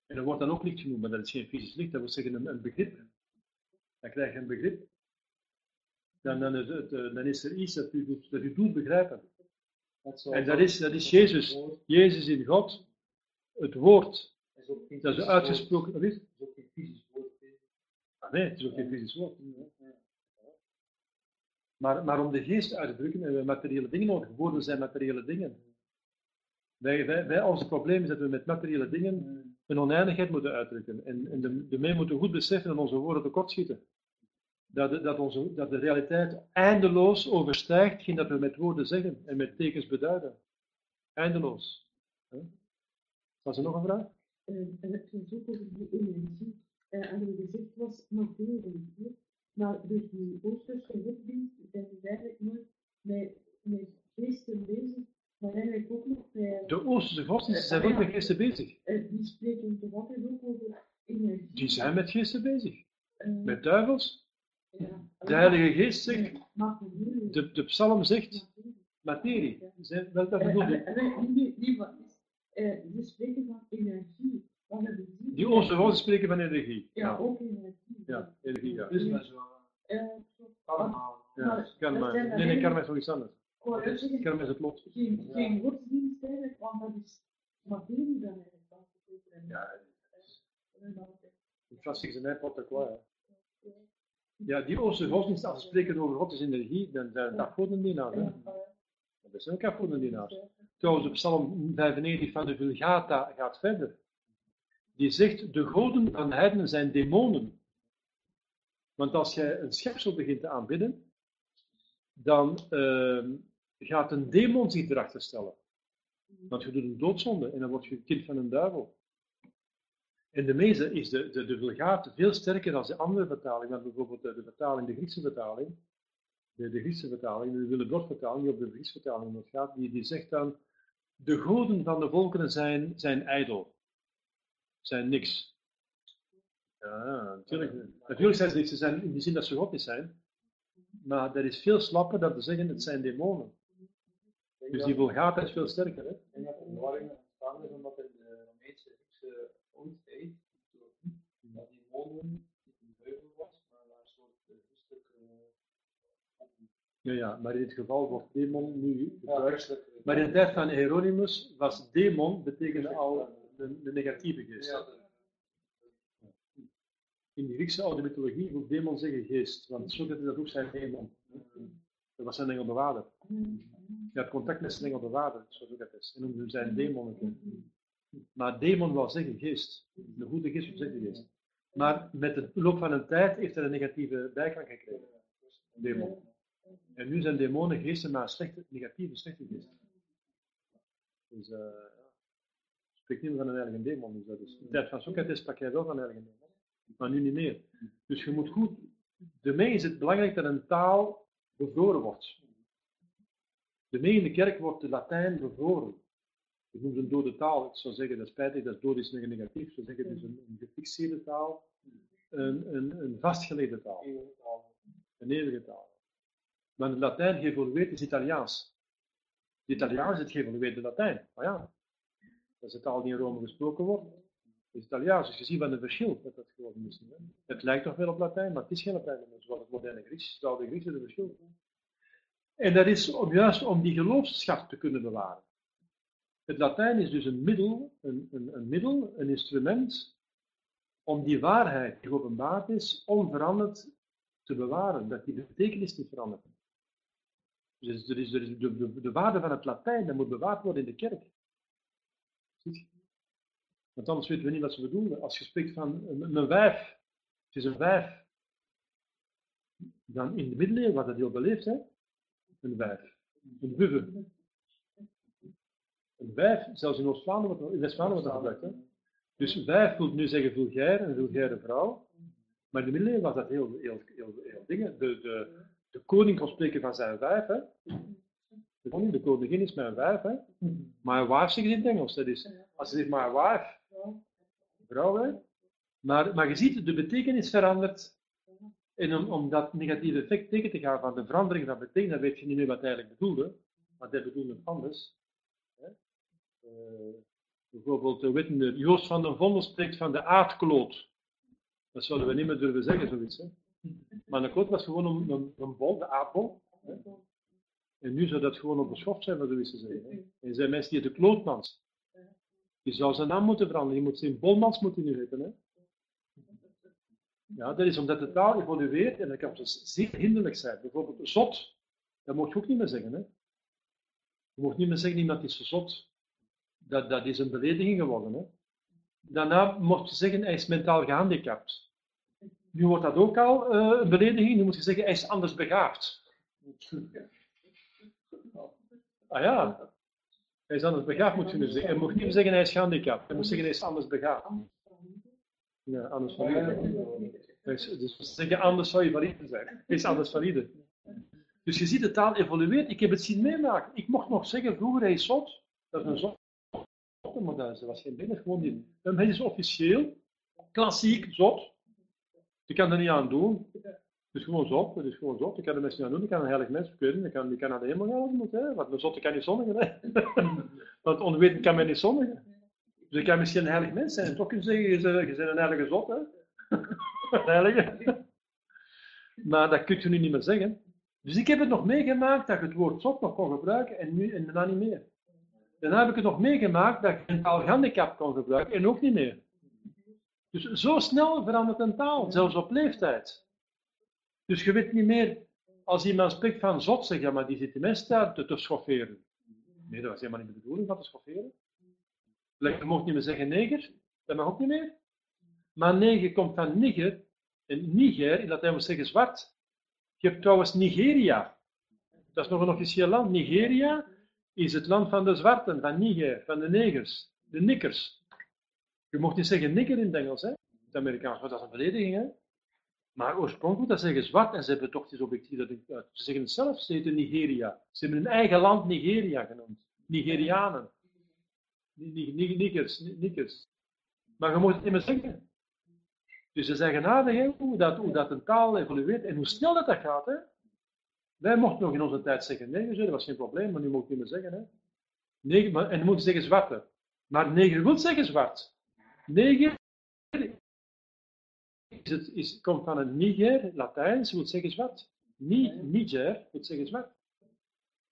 En dat wordt dan ook licht genoemd, maar dat is geen fysisch licht, dat wil zeggen een, een begrip. Dan krijg je een begrip. Dan, dan, is, het, eh, dan is er iets dat u dat u doet begrijpen. Dat En dat is, dat is Jezus. Jezus in God, het woord, dat is uitgesproken. Wat is? ook geen fysisch woord. Ah, nee, het is ook geen fysisch woord. Maar, maar om de geest uit te drukken hebben we materiële dingen nodig. Woorden zijn materiële dingen. Wij, wij, wij, onze probleem is dat we met materiële dingen een oneindigheid moeten uitdrukken. En, en de, de mee moeten goed beseffen dat onze woorden tekortschieten. Dat, de- dat, onze, dat de realiteit eindeloos overstijgt hetgeen dat we met woorden zeggen en met tekens beduiden. Eindeloos. Hè? Was er nog een vraag? Eh, en het ging ook over die energie. En er gezegd was materie. hè. Maar door die Oosterse godsdienst zijn we eigenlijk nooit met, met geesten bezig, maar eigenlijk ook nog met, De Oosterse godsdiensten zijn ook met geesten bezig. eh, die spreken toch altijd ook over energie. Die zijn met geesten bezig. Eh, Met duivels. Ja. De Heilige Geest zegt, de, de psalm zegt, Materie. materie. Zijn, wel, dat Eh, eh, We spreken van energie. Wat hebben die? Godsdiensten spreken van energie. Ja, ook energie. Ja, energie, ja. Dus Eh, karma. Ja, Maar- karma. dat Nee, nee, karma is nog iets anders. Karma is het lot. geen, godsdienst eigenlijk, want dat is materie dan eigenlijk. Ja, dat- In Frans zeggen ze n'importe quoi. hè. Ja, die Oosterse godsdienst, als ze spreken over God is energie, dan zijn het afgodendienaars. hè. Dat zijn ook afgodendienaars. Trouwens, op Psalm 95 van de Vulgata gaat verder. Die zegt, de goden van de heidenen zijn demonen. Want als jij een schepsel begint te aanbidden, dan ehm, gaat een demon zich erachter stellen. Want je doet een doodzonde en dan word je kind van een duivel. In de meeste is de, de, de Vulgate veel sterker dan de andere vertaling, dan bijvoorbeeld de, de vertaling, de Griekse vertaling. De, de Griekse vertaling, de Willebrood-vertaling, die op de Griekse vertaling gaat, die, die zegt dan, de goden van de volkeren zijn, zijn ijdel. Zijn niks. Ja, natuurlijk. Natuurlijk zijn ze niks, ze zijn in die zin dat ze God niet zijn. Maar dat is veel slapper dan te zeggen, het zijn demonen. Dus die Vulgata is veel sterker. Hè? Denk dat er verwarring ontstaan is omdat de Romeinse Dat die niet een duivel was, maar een soort uh, christelijke Ja, ja, maar in dit geval wordt demon nu gebruikt. Maar in de tijd van Hieronymus was demon betekende al de, de negatieve geest. ja, de- In de Griekse oude mythologie wil demon zeggen geest, want Socrates dat ook zijn demon. Dat was zijn engelbewaarder. Hij had contact met zijn engelbewaarder, zoals Socrates. En noemde hem zijn demon. Maar demon wil zeggen geest. De goede geest wil zeggen geest. Maar met de loop van een tijd heeft hij een negatieve bijklank gekregen. Demon. En nu zijn demonen geesten, maar slechte, negatieve, slechte geesten. Dus, ja. spreekt niet meer van een heilige demon. Dus dat is, de tijd van Socrates sprak hij wel van een heilige demon. Maar nu niet meer. Dus je moet goed. De is het belangrijk dat een taal bevroren wordt. De mij in de kerk wordt de Latijn bevroren. Ik noem het een dode taal. Ik zou zeggen, dat is spijtig, dat is dood is negatief. Ik zou zeggen, het is een, een gefixeerde taal. Een, een, een vastgelegde taal. Een eeuwige taal. Maar het Latijn geëvolueerd is Italiaans. Het Italiaans is het geëvolueerde Latijn. Maar ja, dat is de taal die in Rome gesproken wordt. Het is Italiaans, dus je ziet wat een verschil dat dat geworden is. Hè? Het lijkt toch wel op Latijn, maar het is geen Latijn meer, zoals het moderne Grieks. Het oude Grieks is een verschil. En dat is om, juist om die geloofsschat te kunnen bewaren. Het Latijn is dus een middel, een, een, een middel, een instrument om die waarheid die geopenbaard is, onveranderd te bewaren, dat die betekenis niet verandert. Dus de, de, de waarde van het Latijn, dat moet bewaard worden in de kerk. Want anders weten we niet wat ze bedoelen. Als je spreekt van een, een wijf, het is een wijf, dan in de middeleeuwen was dat heel beleefd, hè? Een wijf. Een wuffe. Een wijf, zelfs in Oost-Vlaanderen, wordt- in West-Vlaanderen wordt dat gebruikt, hè? Dus wijf wil nu zeggen vulgair, een vulgaire vrouw. Maar in de middeleeuwen was dat heel, heel, heel, heel dingen. De, de, de koning kon spreken van zijn wijf, hè? De koning, de koningin is mijn wijf, hè? My wife zegt in het Engels. Dat is, als ze zegt my wife, vrouw, hè? Maar, maar je ziet, de betekenis verandert. En om, om dat negatieve effect tegen te gaan van de verandering van betekenis, dan weet je niet meer wat eigenlijk bedoelde. Want hij bedoelde het anders. Eh, bijvoorbeeld, we weten, de- Joost van den Vondel spreekt van de aardkloot. Dat zouden we niet meer durven zeggen, zoiets. Hè? Maar een kloot was gewoon een, bol, de aardbol. En nu zou dat gewoon op zijn, wat zoiets te zeggen. Hè? En zijn mensen die de klootmans. Die zou zijn naam moeten veranderen. Die moet zijn bolmans moeten nu heten. Ja, dat is omdat de taal evolueert en dat kan dus zeer hinderlijk zijn. Bijvoorbeeld zot, dat mag je ook niet meer zeggen. Hè? Je mag niet meer zeggen iemand is zot. Dat, dat is een belediging geworden. Hè? Daarna mocht je zeggen hij is mentaal gehandicapt. Nu wordt dat ook al eh, een belediging. Nu moet je zeggen hij is anders begaafd. Ah ja, hij is anders begaafd moet je nu zeggen. Je mag niet zeggen hij is gehandicapt. Je moet zeggen hij is anders begaafd. Ja, anders valide. Dus, zeggen anders zou je valide zijn. Hij is anders valide. Dus je ziet de taal evolueert. Ik heb het zien meemaken. Ik mocht nog zeggen, vroeger hij is zot. Dat is een zot. Maar dat was geen binnen, gewoon niet. Hij is officieel, klassiek, zot. Je kan er niet aan doen. Het is gewoon zot, het is gewoon zot. Je kan er mensen niet aan doen, je kan een heilig mens kunnen, je kan, kan naar de hemel gaan moet. Hè? Want een zotte kan niet zondigen. Want onwetend kan men niet zondigen. Dus je kan misschien een heilig mens zijn en toch je zeggen, je je bent een heilige zot. Hè? Een heilige. Maar dat kun je nu niet meer zeggen. Dus ik heb het nog meegemaakt dat je het woord zot nog kon gebruiken en nu en daarna niet meer. Daarna heb ik het nog meegemaakt dat je een taal handicap kon gebruiken en ook niet meer. Dus zo snel verandert een taal, zelfs op leeftijd. Dus je weet niet meer, als iemand spreekt van zot, zeg maar die zit de mensen daar te, te schofferen. Nee, dat was helemaal niet de bedoeling van te schofferen. Je mocht niet meer zeggen neger, dat mag ook niet meer. Maar neger komt van niger, en niger, in Latijn wil zeggen zwart. Je hebt trouwens Nigeria. Dat is nog een officieel land. Nigeria is het land van de zwarten, van Niger, van de negers, de nikkers. Je mocht niet zeggen nikker in het Engels, hè? het Amerikaans, want dat is een belediging. Hè? Maar oorspronkelijk, dat zeggen zwart, en ze hebben toch iets objectief dat ik, Ze zeggen het zelf, ze heten Nigeria. Ze hebben hun eigen land Nigeria genoemd. Nigerianen. Nikkers, nikkers. Maar je moet het niet meer zeggen. Dus ze zeggen nadenken hoe dat, hoe dat een taal evolueert en hoe snel dat, dat gaat. Hè? Wij mochten nog in onze tijd zeggen neger, dat was geen probleem, maar nu moet je niet meer zeggen. Hè? Neger, maar, en je moet zeggen zwarte. Maar neger wil zeggen zwart. Neger is het, is, komt van een Niger, Latijns, wil zeggen zwart. Ni, Niger wil zeggen zwart.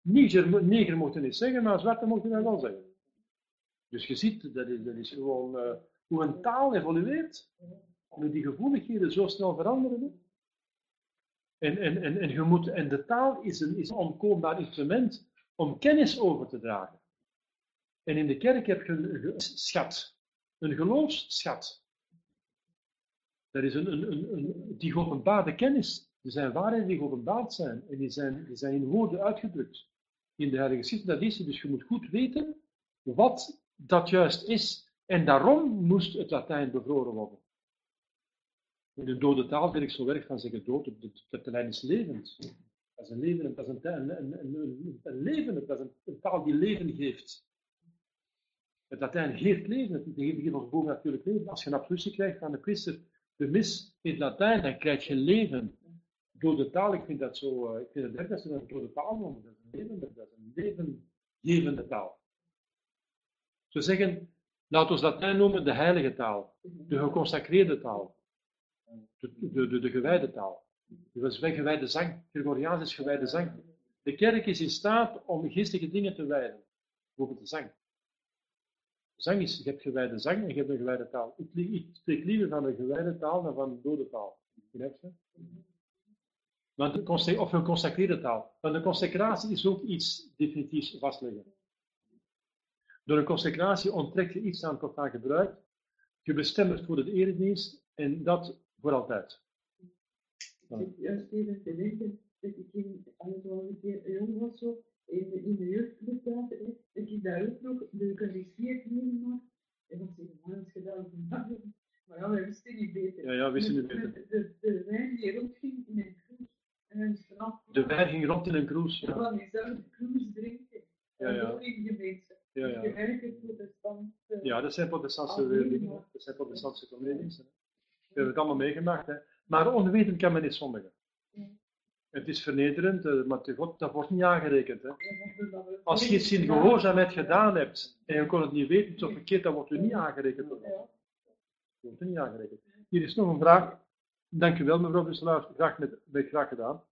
Niger, neger mochten niet zeggen, maar zwarte mochten dat wel zeggen. Dus je ziet, dat is, dat is gewoon uh, hoe een taal evolueert, hoe die gevoeligheden zo snel veranderen. En, en, en, en, je moet, en de taal is een, is een instrument om kennis over te dragen. En in de kerk heb je een schat, een geloofsschat. Dat is een, een, een, een, die geopenbaarde kennis. Er zijn waarheden die geopenbaard zijn en die zijn, die zijn in woorden uitgedrukt. In de Heilige Schrift, dat is Dus je moet goed weten wat dat juist is. En daarom moest het Latijn bevroren worden. In de dode taal wil ik zo werk van zeggen dood, het Latijn is levend. Dat is een leven, dat is een, een, een, een leven, dat is een, taal die leven geeft. Het Latijn geeft leven, het geeft ons boven natuurlijk leven. Als je een absolutie krijgt van de priester, de mis in het Latijn, dan krijg je leven. Dode taal, ik vind dat zo, eh, ik vind het erg dat ze dat dode taal noemen. Dat is een levende, dat is een levengevende taal. Ze zeggen, laten we Latijn noemen de heilige taal, de geconsacreerde taal, de, de, de, de gewijde taal. Dat is gewijde zang. Gregoriaans is gewijde zang. De kerk is in staat om geestige dingen te wijden, bijvoorbeeld de zang. Zang is, je hebt gewijde zang en je hebt een gewijde taal. Ik, spreek liever van een gewijde taal dan van een dode taal. Begrijp je? Of een consacreerde taal. Want de consecratie is ook iets definitiefs vastleggen. Door een consecratie onttrek je iets aan tot aan gebruik. Je bestemt het voor de eredienst en dat voor altijd. Ik zit juist even te denken dat ik in, als ik al een keer jong was, zo, in, de, in de jeugdclub dat ik daar ook nog de Eucharistie heb meegemaakt. En dat is helemaal eens gedaan van Maar ja, we wisten niet beter. Ja, ja, we wisten niet beter. De, de, de wijn die rondging in een cruise. En een straf. De wijn ging rond in een cruise. Ja. Van diezelfde cruise drinken. Ja, ja. Ook in gemeenschap. Ja, ja. De ja, dat zijn protestantse. Dat zijn protestantse. We hebben het allemaal meegemaakt. Hè. Maar onwetend kan men niet zondigen. Het is vernederend, eh, maar God, dat wordt niet aangerekend. Hè. Als je iets in gehoorzaamheid gedaan hebt en je kon het niet weten, het is verkeerd, dan wordt het niet aangerekend. Dat wordt niet aangerekend. Hier is nog een vraag. Dank u wel, mevrouw Busselaar. Graag, met, graag gedaan.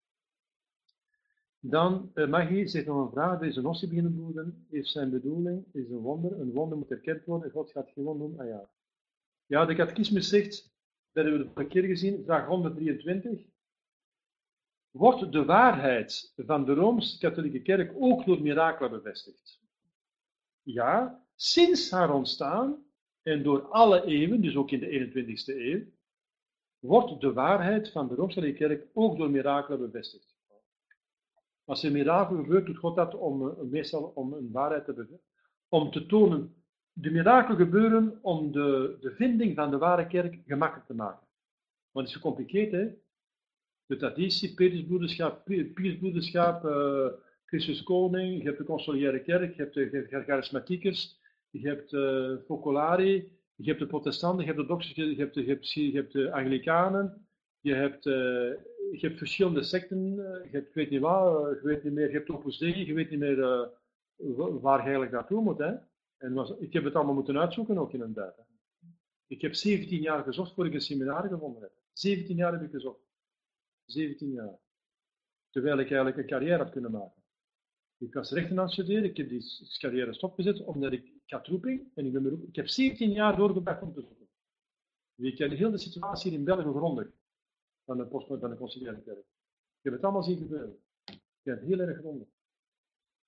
Dan, uh, Maggie zegt nog een vraag. Deze nossie beginnen bloeden. Is zijn bedoeling, is een wonder. Een wonder moet erkend worden. God gaat gewoon doen. Ah ja. Ja, de catechismus zegt, dat hebben we de vorige keer gezien, vraag 123 wordt de waarheid van de Rooms-Katholieke Kerk ook door mirakelen bevestigd. Ja, sinds haar ontstaan en door alle eeuwen, dus ook in de 21ste eeuw, wordt de waarheid van de Rooms-Katholieke Kerk ook door mirakelen bevestigd. Als er mirakel gebeurt, doet God dat om, eh, meestal om een waarheid te bevestigen. Om te tonen, de mirakelen gebeuren om de, de vinding van de ware kerk gemakkelijk te maken. Want het is gecompliceerd, hè? de traditie, Petersbroederschap, Piersbroederschap, uh, Christus Koning, je hebt de Consoliaire Kerk, je hebt de charismatiekers, je hebt uh, Focolari, je hebt de protestanten, je hebt de doxers, je hebt de, je je hebt de Anglikanen, je hebt, uh, je hebt verschillende secten, je hebt, ik weet niet wat, je weet niet meer, je hebt Opus Dei, je weet niet meer waar je eigenlijk naartoe moet. Hè? En was, ik heb het allemaal moeten uitzoeken ook in een? Ik heb 17 jaar gezocht voor ik een seminar gevonden heb. 17 jaar heb ik gezocht. 17 jaar. Terwijl ik eigenlijk een carrière had kunnen maken. Ik was rechten aan het studeren, ik heb die carrière stopgezet omdat ik, ik had en ik ben. Ik heb 17 jaar doorgebracht om te zoeken. Je kent heel de situatie in België grondig. Van de, post, van de conciliaire kerk. Ik heb het allemaal zien gebeuren. Ik ken het heel erg grondig.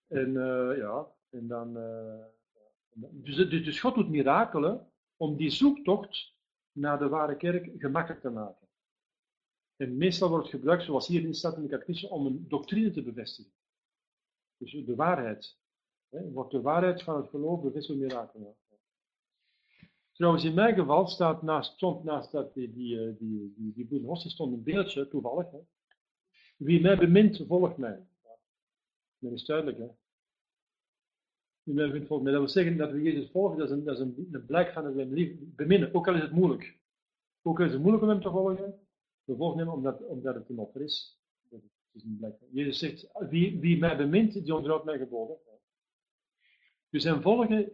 En uh, ja, en dan. Uh, dus, dus, God doet mirakelen om die zoektocht naar de ware kerk gemakkelijk te maken. En meestal wordt het gebruikt, zoals hier in staat in de catechisme, om een doctrine te bevestigen. Dus de waarheid. Hè, wordt de waarheid van het geloof bevestigd door mirakelen. Trouwens, in mijn geval staat naast, stond naast dat, die, die, eh, die, die, stond een beeldje, toevallig. Wie mij bemint, volgt mij. Dat is duidelijk, hè. Mij. Dat wil zeggen dat we Jezus volgen, dat is een, dat is een, blijk van dat we hem lief beminnen. Ook al is het moeilijk. Ook al is het moeilijk om hem te volgen, we volgen hem omdat, omdat het een offer is. Is een. Jezus zegt, wie, wie mij bemint, die onderhoudt mij geboden. Dus hem volgen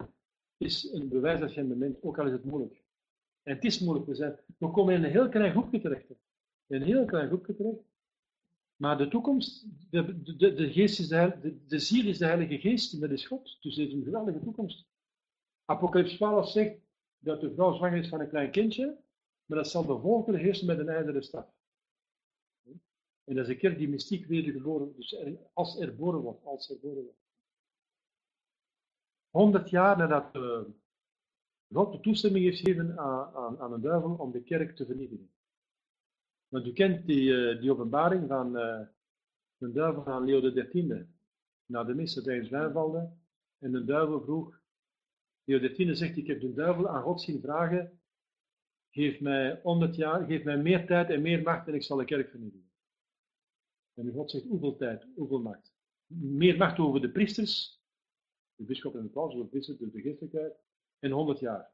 is een bewijs dat je hem bemint, ook al is het moeilijk. En het is moeilijk. We, zijn, we komen in een heel klein groepje terecht. In een heel klein groepje terecht. Maar de toekomst, de, de, de, geest is de, de, de ziel is de Heilige Geest en dat is God. Dus het is een geweldige toekomst. Apocalypse 12 zegt dat de vrouw zwanger is van een klein kindje, maar dat zal de volgende heersen met een ijdere staf. En dat is een kerk die mystiek wedergeboren, dus als erboren wordt, als erboren wordt. 100 jaar nadat uh, God de toestemming heeft gegeven aan, aan, aan, een duivel om de kerk te vernietigen. Want u kent die, uh, die openbaring van uh, de duivel aan Leo XIII. Na de mis dat hij in zwijm valde. En de duivel vroeg, Leo XIII zegt, ik heb de duivel aan God zien vragen, geef mij 100 jaar, geef mij meer tijd en meer macht en ik zal de kerk vernietigen. En God zegt, hoeveel tijd, hoeveel macht? Meer macht over de priesters, de bischop en de paus, de priester, de geestelijkheid, en 100 jaar.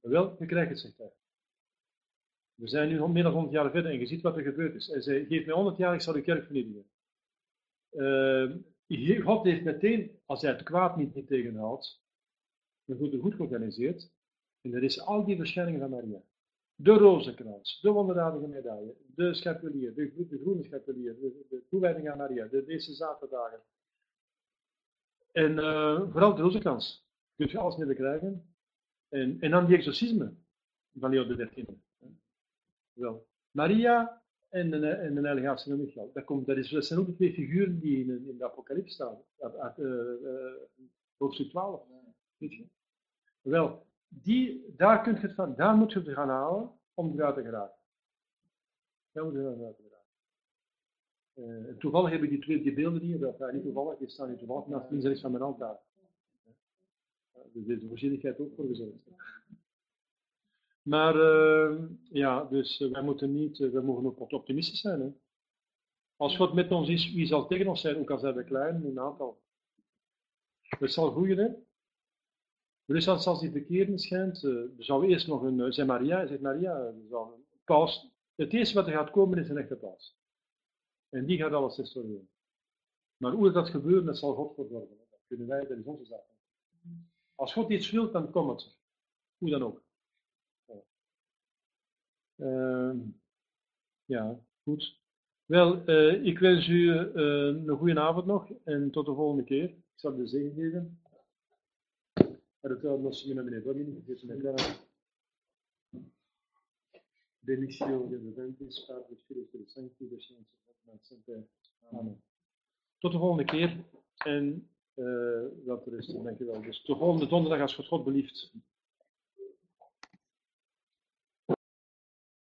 Wel, je krijgt het, zegt hij. We zijn nu meer dan 100 jaar verder en je ziet wat er gebeurd is. Hij zei, geef mij 100 jaar, ik zal de kerk vernietigen. Uh, God heeft meteen, als hij het kwaad niet, niet tegenhoudt, een goed, goed georganiseerd. En dat is al die verschijningen van Maria. De rozenkrans, de wonderdadige medaille, de schapulier, de, groene schapulier, de, toewijding aan Maria, de, deze zaterdagen. En uh, vooral de rozenkrans. Kun je alles mee krijgen. En, en dan die exorcisme van Leo XIII. Wel. Maria en de, en de heilige Michael. Dat, komt, dat, is, dat zijn ook de twee figuren die in, in de apocalypse staan. Uit, uh, uh, hoofdstuk 12. Weet je? Wel, die, daar, kunt je het van, daar moet je het gaan halen om eruit te geraken. Daar moet je eruit te geraken. Uh, toevallig heb ik die twee die beelden hier, dat ja, niet toevallig, die staan niet toevallig naast links en rechts van mijn altaar. Dus deze voorzienigheid ook voor gezorgd. Maar uh, ja, dus wij moeten niet, wij mogen ook optimistisch zijn. Hè? Als God met ons is, wie zal tegen ons zijn, ook al zijn we klein, een aantal. Het zal groeien, hè? Als, als die verkeerde schijnt, er zou eerst nog een, uh, Maria, zegt Maria, een paus. Het eerste wat er gaat komen is een echte paus. En die gaat alles restaureren. Maar hoe dat gebeurt, dat zal God verworven. Dat kunnen wij, dat is onze zaak. Als God iets wil, dan komt het. Hoe dan ook. Uh, ja, goed. Wel, uh, ik wens u uh, een goede avond nog en tot de volgende keer. Ik zal de zegen geven. Ritorno Simone Domini, Gesù Benissimo de Ventis, Padre, Spiritus Sancti, Descensus, Sempre. Amen. Tot de volgende keer en uh, dat er is, dankjewel. Dus de volgende donderdag als God God belieft.